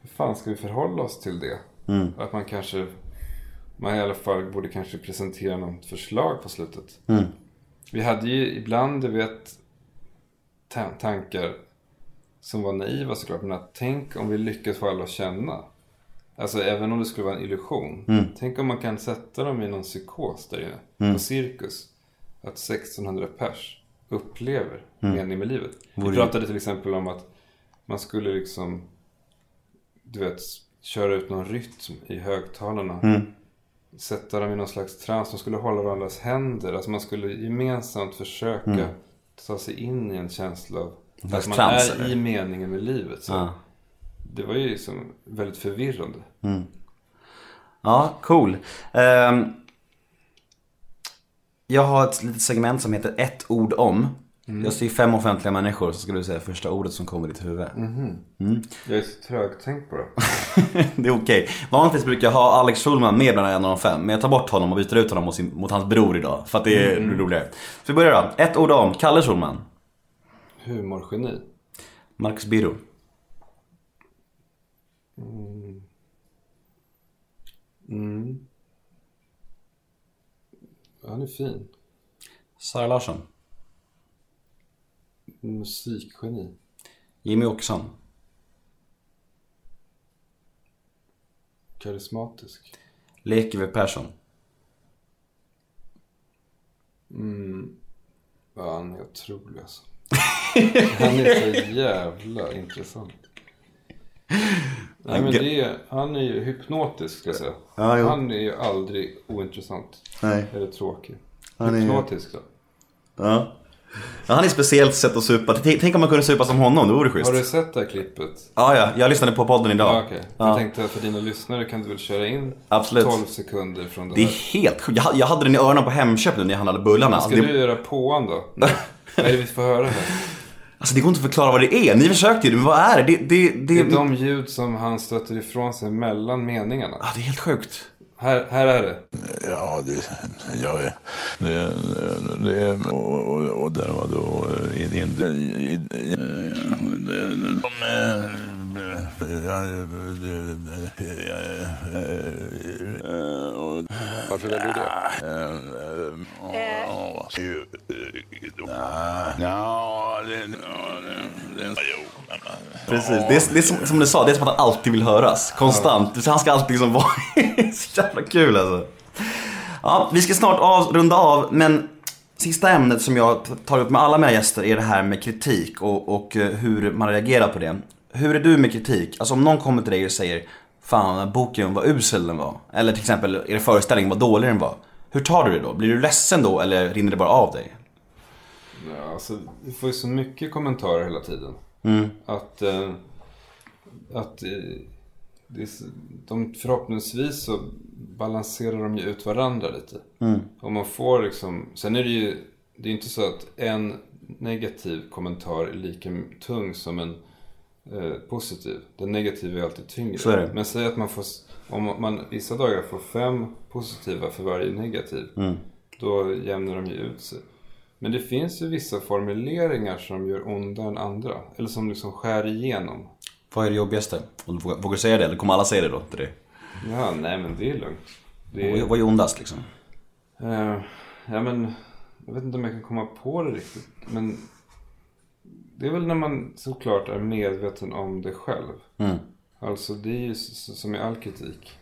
hur fan ska vi förhålla oss till det? Mm. Att man kanske, man i alla fall borde kanske presentera något förslag på slutet. Mm. Vi hade ju ibland, du vet, ta- tankar som var naiva såklart. Men att tänk om vi lyckas få alla att känna. Alltså även om det skulle vara en illusion. Mm. Tänk om man kan sätta dem i någon psykos där inne. På cirkus. Att 1600 pers upplever mening med livet. Mm. Vore Vi pratade till exempel om att man skulle liksom, du vet, köra ut någon rytm i högtalarna. Mm. Sätta dem i någon slags trans. De skulle hålla varandras händer. Alltså man skulle gemensamt försöka ta sig in i en känsla av Mm. att man trans, är eller? i meningen med livet. Så Ja. Det var ju liksom väldigt förvirrande. Ja, cool. Ehm, jag har ett litet segment som heter ett ord om. Jag ser fem offentliga människor, så ska du säga första ordet som kommer i ditt huvud. Jag är så trögtänkt på det. det är okej. Vanligtvis brukar jag ha Alex Schulman med bland en av de fem. Men jag tar bort honom och byter ut honom mot, sin, mot hans bror idag. För att det är roligare. Så vi börjar då. Ett ord om. Kalle Schulman. Humorgeni. Marcus Birro. Mm. Han är fin. Sara Larsson. Musikgeni. Jimmy Åkesson. Karismatisk. Lekevi Persson. Ja, han är otrolig alltså. Han är så jävla intressant. Nej men det är, han är ju hypnotisk ska jag säga. Ja, han är ju aldrig ointressant. Nej. Eller tråkig. Han är Hypnotisk då. Ja. ja. Han är speciellt sätt att supa. Tänk om man kunde supa som honom, det vore schysst. Har du sett det här klippet? Ja, ja. Jag lyssnade på podden idag. Ja. Ja. Jag tänkte för dina lyssnare kan du väl köra in Absolut. 12 sekunder från det Det är här. helt sjukt. Jag, jag hade den i öronen på Hemköp nu när jag handlade bullarna. Ska det, du göra påan då? Nej. Vad är det vi får höra här? Alltså det går inte att förklara vad det är. Ni försökte ju, men vad är det? Det, det, det, Det är de ljud som han stöter ifrån sig mellan meningarna. Ja, det är helt sjukt. Här, här är det. Ja, det, ja, det, det, det och, och, och där var då in, in, i, i, Varför väljer du det? Ja. Precis. Det är, det är som, som du sa, det är som att han alltid vill höras. Konstant. Han ska alltid liksom vara... så jävla kul alltså. Ja, vi ska snart av, runda av, men sista ämnet som jag tar upp med alla mina gäster är det här med kritik och, och eh, hur man reagerar på det. Hur är du med kritik? Alltså om någon kommer till dig och säger Fan, den här boken var usel den var. Eller till exempel, er föreställning vad dålig den var. Hur tar du det då? Blir du ledsen då eller rinner det bara av dig? Ja, alltså, vi får ju så mycket kommentarer hela tiden. Att, eh, att eh, det är, de förhoppningsvis så balanserar de ju ut varandra lite. Och man får liksom, sen är det ju, det är inte så att en negativ kommentar är lika tung som en eh, positiv. Den negativa är alltid tyngre. Är. Men säg att man får, om man vissa dagar får fem positiva för varje negativ. Då jämnar de ju ut sig. Men det finns ju vissa formuleringar som gör ondare än andra. Eller som liksom skär igenom. Vad är det jobbigaste? Och du Vågar vågar säga det? Eller kommer alla säga det då till dig? Ja, nej men det är lugnt. Det är- Vad är ondast liksom? eh, ja men, jag vet inte om jag kan komma på det riktigt. Men det är väl när man såklart är medveten om det själv. Mm. Alltså det är ju som i all kritik.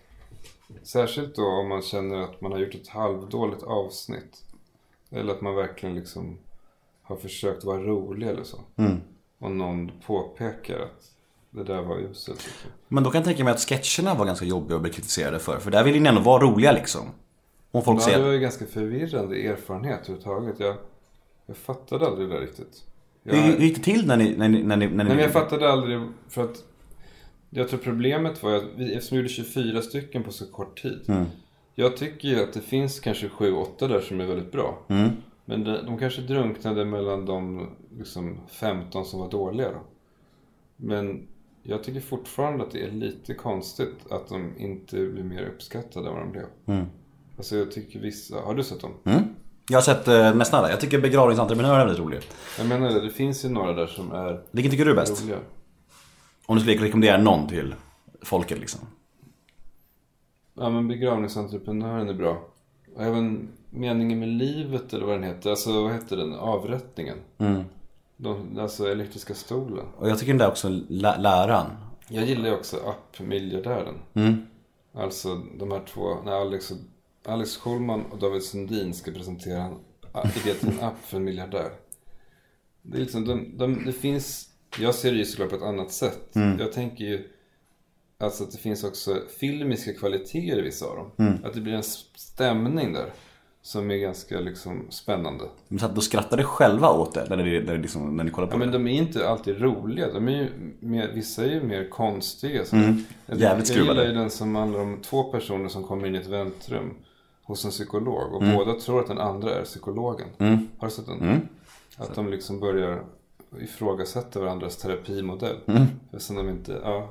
Särskilt då om man känner att man har gjort ett halvdåligt avsnitt. Eller att man verkligen liksom har försökt vara rolig eller så. Och någon påpekar att det där var uselt. Liksom. Men då kan jag tänka mig att sketcherna var ganska jobbiga att bli kritiserade för. För där vill ni ändå vara roliga liksom. Om folk Ja, säger... det var ju ganska förvirrande erfarenhet överhuvudtaget. Jag, jag fattade aldrig det där riktigt. Jag, Hur nej, gick det till när ni... När ni, när ni, när ni... men jag fattade aldrig för att jag tror problemet var att vi, eftersom vi gjorde 24 stycken på så kort tid. Mm. Jag tycker ju att det finns kanske 7-8 där som är väldigt bra. Mm. Men de, de kanske drunknade mellan de liksom, 15 som var dåliga då. Men jag tycker fortfarande att det är lite konstigt att de inte blir mer uppskattade än vad de blev. Mm. Alltså jag tycker vissa, har du sett dem? Mm. Jag har sett eh, nästan alla. Jag tycker begravningsentreprenörer är väldigt rolig. Jag menar det, det finns ju några där som är Vilken tycker du är bäst? roliga. Om du skulle rekommendera någon till folket liksom. Ja men begravningsentreprenören är bra. Och även Meningen med livet eller vad den heter. Alltså vad heter den? Avrättningen. Mm. De, alltså elektriska stolen. Och jag tycker den där också, lä- läraren. Jag gillar ju också App-miljardären. Mm. Alltså de här två, när Alex, och, Alex Schulman och David Sundin ska presentera en app för en miljardär. Det är liksom, de, de, det finns, jag ser det ju såklart på ett annat sätt. Jag tänker ju alltså att det finns också filmiska kvaliteter i vissa av dem. Att det blir en stämning där. Som är ganska liksom spännande. Men så att då skrattade själva åt det när ni, när ni, liksom, när ni kollade på Ja, men det. de är inte alltid roliga. De är ju mer, vissa är ju mer konstiga. Så Mm. jag, Jävligt jag gillar skruvade. ju den som handlar om två personer som kommer in i ett väntrum hos en psykolog. Och Mm. båda tror att den andra är psykologen. Har du sett den? Mm. Att de liksom börjar ifrågasätta varandras terapimodell. Mm. Eftersom de inte, ja.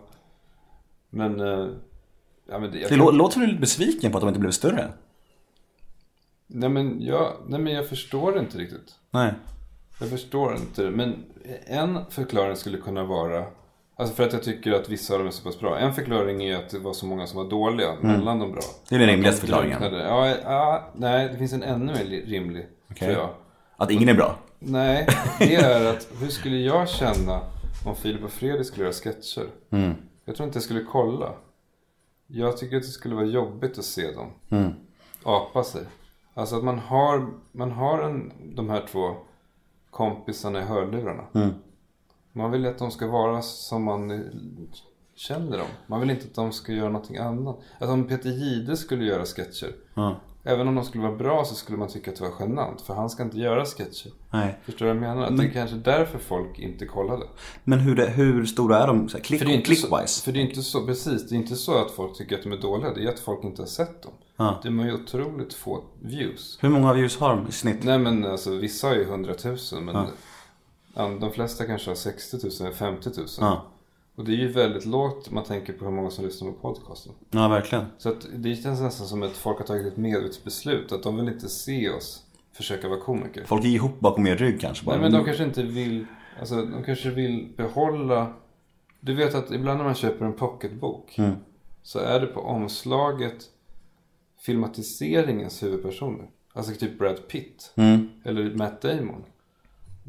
Men, eh, ja men det, Det lå- låter som du är lite besviken på att de inte blev större. nej, men jag, nej men jag förstår inte riktigt. Nej. Jag förstår inte. Men en förklaring skulle kunna vara Alltså för att jag tycker att vissa av dem är så pass bra. En förklaring är att det var så många som var dåliga mellan de bra. Mm. Det är den rimligaste förklaringen. Ja, ja, nej, det finns en ännu mer li- rimlig. Okej. Tror jag. Att ingen är bra. Nej, det är att hur skulle jag känna om Filip och Fredrik skulle göra sketcher? Mm. Jag tror inte jag skulle kolla. Jag tycker att det skulle vara jobbigt att se dem Mm. apa sig. Alltså att man har, man har en, de här två kompisarna i hörlurarna. Mm. Man vill att de ska vara som man känner dem. Man vill inte att de ska göra någonting annat. Att om Peter Jihde skulle göra sketcher. Ja. Även om de skulle vara bra så skulle man tycka att det var genant. För han ska inte göra sketcher. Nej. Förstår du vad jag menar? Att det är kanske därför folk inte kollade. Men hur, det, hur stora är de? Så här, klick, För det är inte så, clickwise? för det är inte så, precis. Det är inte så att folk tycker att de är dåliga. Det är att folk inte har sett dem. Ja. De har ju otroligt få views. Hur många views har de i snitt? Nej men alltså vissa har ju 100 000 men de flesta kanske har 60 000 eller 50 000. Ja. Och det är ju väldigt lågt om man tänker på hur många som lyssnar på podcasten. Ja, verkligen. Så att det känns nästan som att folk har tagit ett medvetet beslut att de vill inte se oss försöka vara komiker. Folk är ihop bakom er rygg kanske bara. Nej men de kanske inte vill, alltså de kanske vill behålla Du vet att ibland när man köper en pocketbok Mm. Så är det på omslaget Filmatiseringens huvudpersoner Alltså typ Brad Pitt Mm. Eller Matt Damon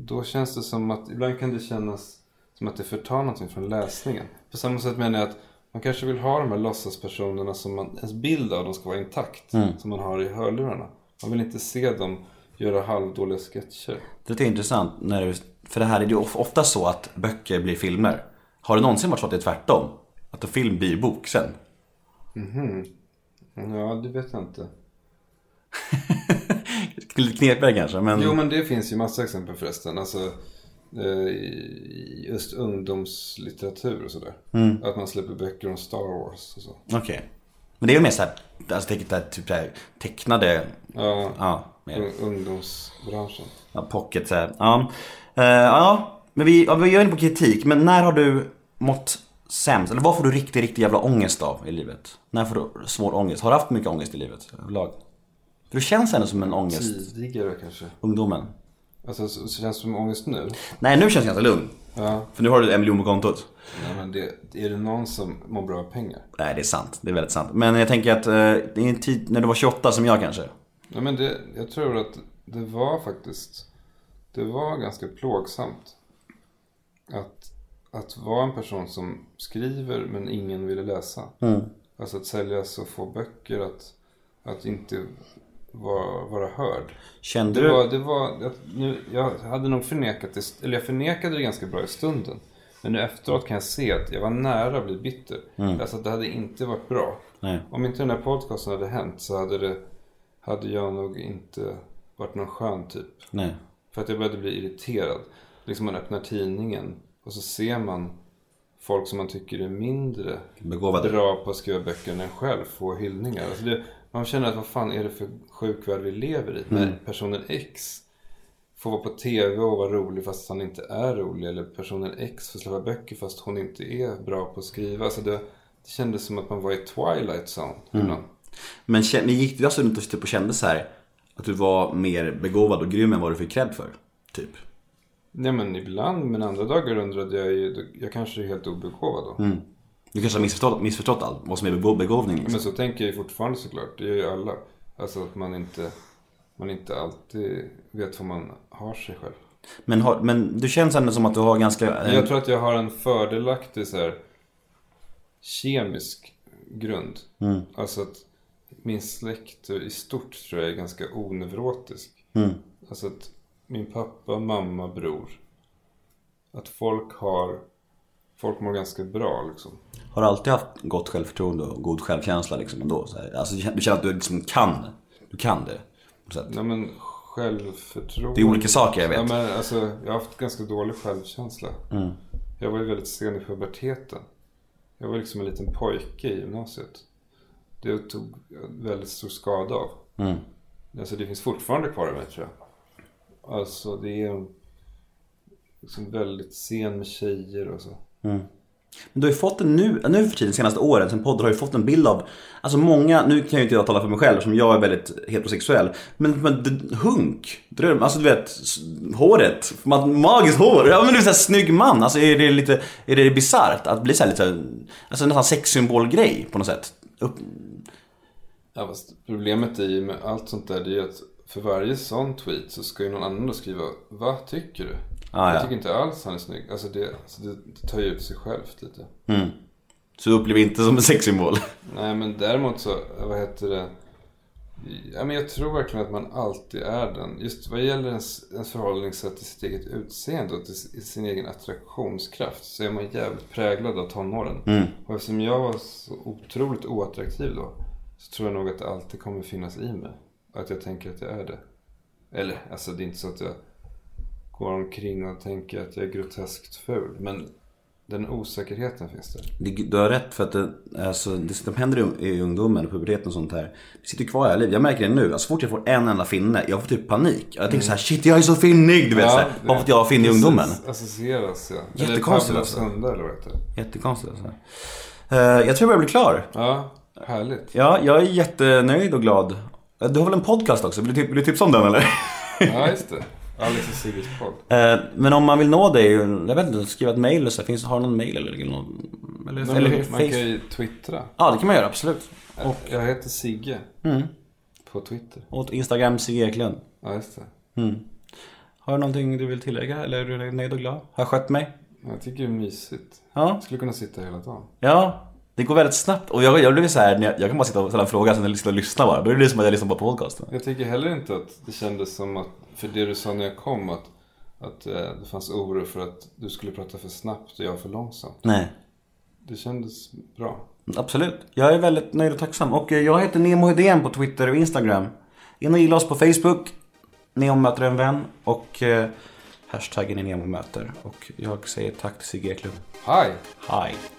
Då känns det som att, ibland kan det kännas Som att det förtar någonting från läsningen På samma sätt menar jag att Man kanske vill ha de här låtsaspersonerna som man, ens bild av dem ska vara intakt Som man har i hörlurarna Man vill inte se dem göra halvdåliga sketcher Det är intressant. När du, för det här är ju of- ofta så att böcker blir filmer. Har det någonsin varit så att det är tvärtom? Att en film blir bok sen? Ja, det vet jag inte. Lite knepigare kanske, men... Jo, men det finns ju massa exempel förresten. Alltså, eh, just ungdomslitteratur och sådär. Mm. Att man släpper böcker om Star Wars och så. Okej. Men det är ju mer såhär, alltså typ såhär tecknade, Ja, ja, mer. un- ungdomsbranschen. Ja, pocket så här. Ja. Eh, ja, men vi, ja, vi är inne på kritik. Men när har du mått sämst? Eller vad får du riktigt, riktigt jävla ångest av i livet? När får du svår ångest? Har du haft mycket ångest i livet överlag? För du känns ändå som en ångest, Tidigare kanske. ungdomen. Alltså så, så känns det som ångest nu? Nej, nu känns jag ganska lugn. Ja. För nu har du en miljon på kontot. Nej men det, är det någon som mår bra av pengar? Nej, det är sant. Det är väldigt sant. Men jag tänker att eh, det är en tid när du var 28 som jag kanske. Nej men det, jag tror att det var faktiskt, det var ganska plågsamt. Att, att vara en person som skriver men ingen ville läsa. Alltså att sälja så få böcker, att, att inte vara, vara hörd. Kände Det du? var, det var, jag, nu, jag hade nog förnekat det, eller jag förnekade det ganska bra i stunden. Men nu efteråt kan jag se att jag var nära att bli bitter. Alltså att det hade inte varit bra. Nej. Om inte den här podcasten hade hänt så hade, det, hade jag nog inte varit någon skön typ. Nej. För att jag började bli irriterad. Liksom man öppnar tidningen och så ser man folk som man tycker är mindre Begåvade. bra på att skriva böcker än en själv få hyllningar. Alltså det, man känner att vad fan är det för sjuk värld vi lever i? När personen X får vara på TV och vara rolig fast han inte är rolig. Eller personen X får släppa böcker fast hon inte är bra på att skriva. Alltså det, det kändes som att man var i Twilight Zone. ibland. Men men gick du alltså runt och typ och kände så här att du var mer begåvad och grym än vad du fick cred för? Typ. Nej men ibland, men andra dagar undrade jag ju, jag kanske är helt obegåvad då. Du kanske har missförstått, missförstått allt, vad som är begå- begåvning liksom. Men så tänker jag ju fortfarande såklart. Det gör ju alla. Alltså att man inte, man inte alltid vet vad man har sig själv. Men, har, men du känns ändå som att du har ganska... Men Jag tror att jag har en fördelaktig så här, kemisk grund. Alltså att min släkt i stort tror jag är ganska onevrotisk. Alltså att min pappa, mamma, bror. Att folk har, folk mår ganska bra liksom. Har du alltid haft gott självförtroende och god självkänsla liksom ändå? Så här? Alltså, du känner- att du liksom kan, du kan det? Nej men självförtroende. Det är olika saker, jag vet. Ja, men alltså, jag har haft ganska dålig självkänsla. Jag var ju väldigt sen i puberteten. Jag var liksom en liten pojke i gymnasiet. Det tog väldigt stor skada av. Alltså det finns fortfarande kvar i mig tror jag. Alltså det är liksom väldigt sen med tjejer och så. Men du har ju fått en nu, nu för tiden, senaste åren, sen podden har ju fått en bild av Alltså många, nu kan jag ju inte jag tala för mig själv som jag är väldigt heterosexuell Men, men hunk, dröm, alltså du vet, håret, magiskt hår, ja men du är såhär snygg man Alltså är det lite, är det bisarrt att bli såhär lite, alltså nästan sexsymbolgrej på något sätt? Upp, Ja, fast problemet är ju med allt sånt där, det är ju att för varje sån tweet så ska ju någon annan då skriva Vad tycker du? Ah, ja. Jag tycker inte alls han är snygg. Alltså det, alltså det, det tar ju ut sig självt lite. så du upplever inte som en sexsymbol? Nej men däremot så, vad heter det? Ja, men jag tror verkligen att man alltid är den. Just vad gäller ens, ens förhållningssätt till sitt eget utseende och till sin egen attraktionskraft så är man jävligt präglad av tonåren. Och eftersom jag var så otroligt oattraktiv då så tror jag nog att det alltid kommer finnas i mig. Att jag tänker att jag är det. Eller, alltså det är inte så att jag går omkring och tänker att jag är groteskt ful. Men den osäkerheten finns där. Det- Du har rätt för att det, alltså, det som händer i, i ungdomen och puberteten och sånt här Det sitter kvar i livet. Jag märker det nu. Alltså, så fort jag får en enda finne, jag får typ panik. Jag tänker så här: shit jag är så finnig! Du vet så här, Bara för att jag har finne i ungdomen. Associeras ja. Jättekonstigt alltså. Hundar eller vad heter det? Jättekonstigt alltså. Eh, jag tror jag blir klar. Ja, härligt. Ja, jag är jättenöjd och glad. Eh, Du har väl en podcast också? Vill du, tip- vill du tipsa om den eller? Ja, just det. Alex och Sigges podd. Eh, Men om man vill nå dig, jag vet inte, skriva ett mail eller så. Finns, har du någon mail eller någon? Eller, Nej, eller man Facebook? kan ju twittra. Ja, det kan man göra, absolut. Jag heter Sigge. Mm. På Twitter. Och Instagram, Sigge Eklund. Ja, just det. Har du någonting du vill tillägga? Eller är du nöjd och glad? Har jag skött mig? Jag tycker det är mysigt. Ja. Jag skulle kunna sitta hela dagen. Ja. Det går väldigt snabbt. Och jag, jag blir så här, jag, jag kan bara sitta och ställa en fråga sen sitta och lyssna bara. Då är det som att jag lyssnar på podcasten. Jag tycker heller inte att det kändes som att, för det du sa när jag kom, att, att eh, det fanns oro för att du skulle prata för snabbt och jag för långsamt. Nej. Det kändes bra. Absolut. Jag är väldigt nöjd och tacksam. Och eh, jag heter Nemo Hedén på Twitter och Instagram. In och gilla oss på Facebook. Nemo möter en vän. Och eh, Hashtaggen är Nemo möter. Och jag säger tack till Sigge Eklund. Hej! Hi!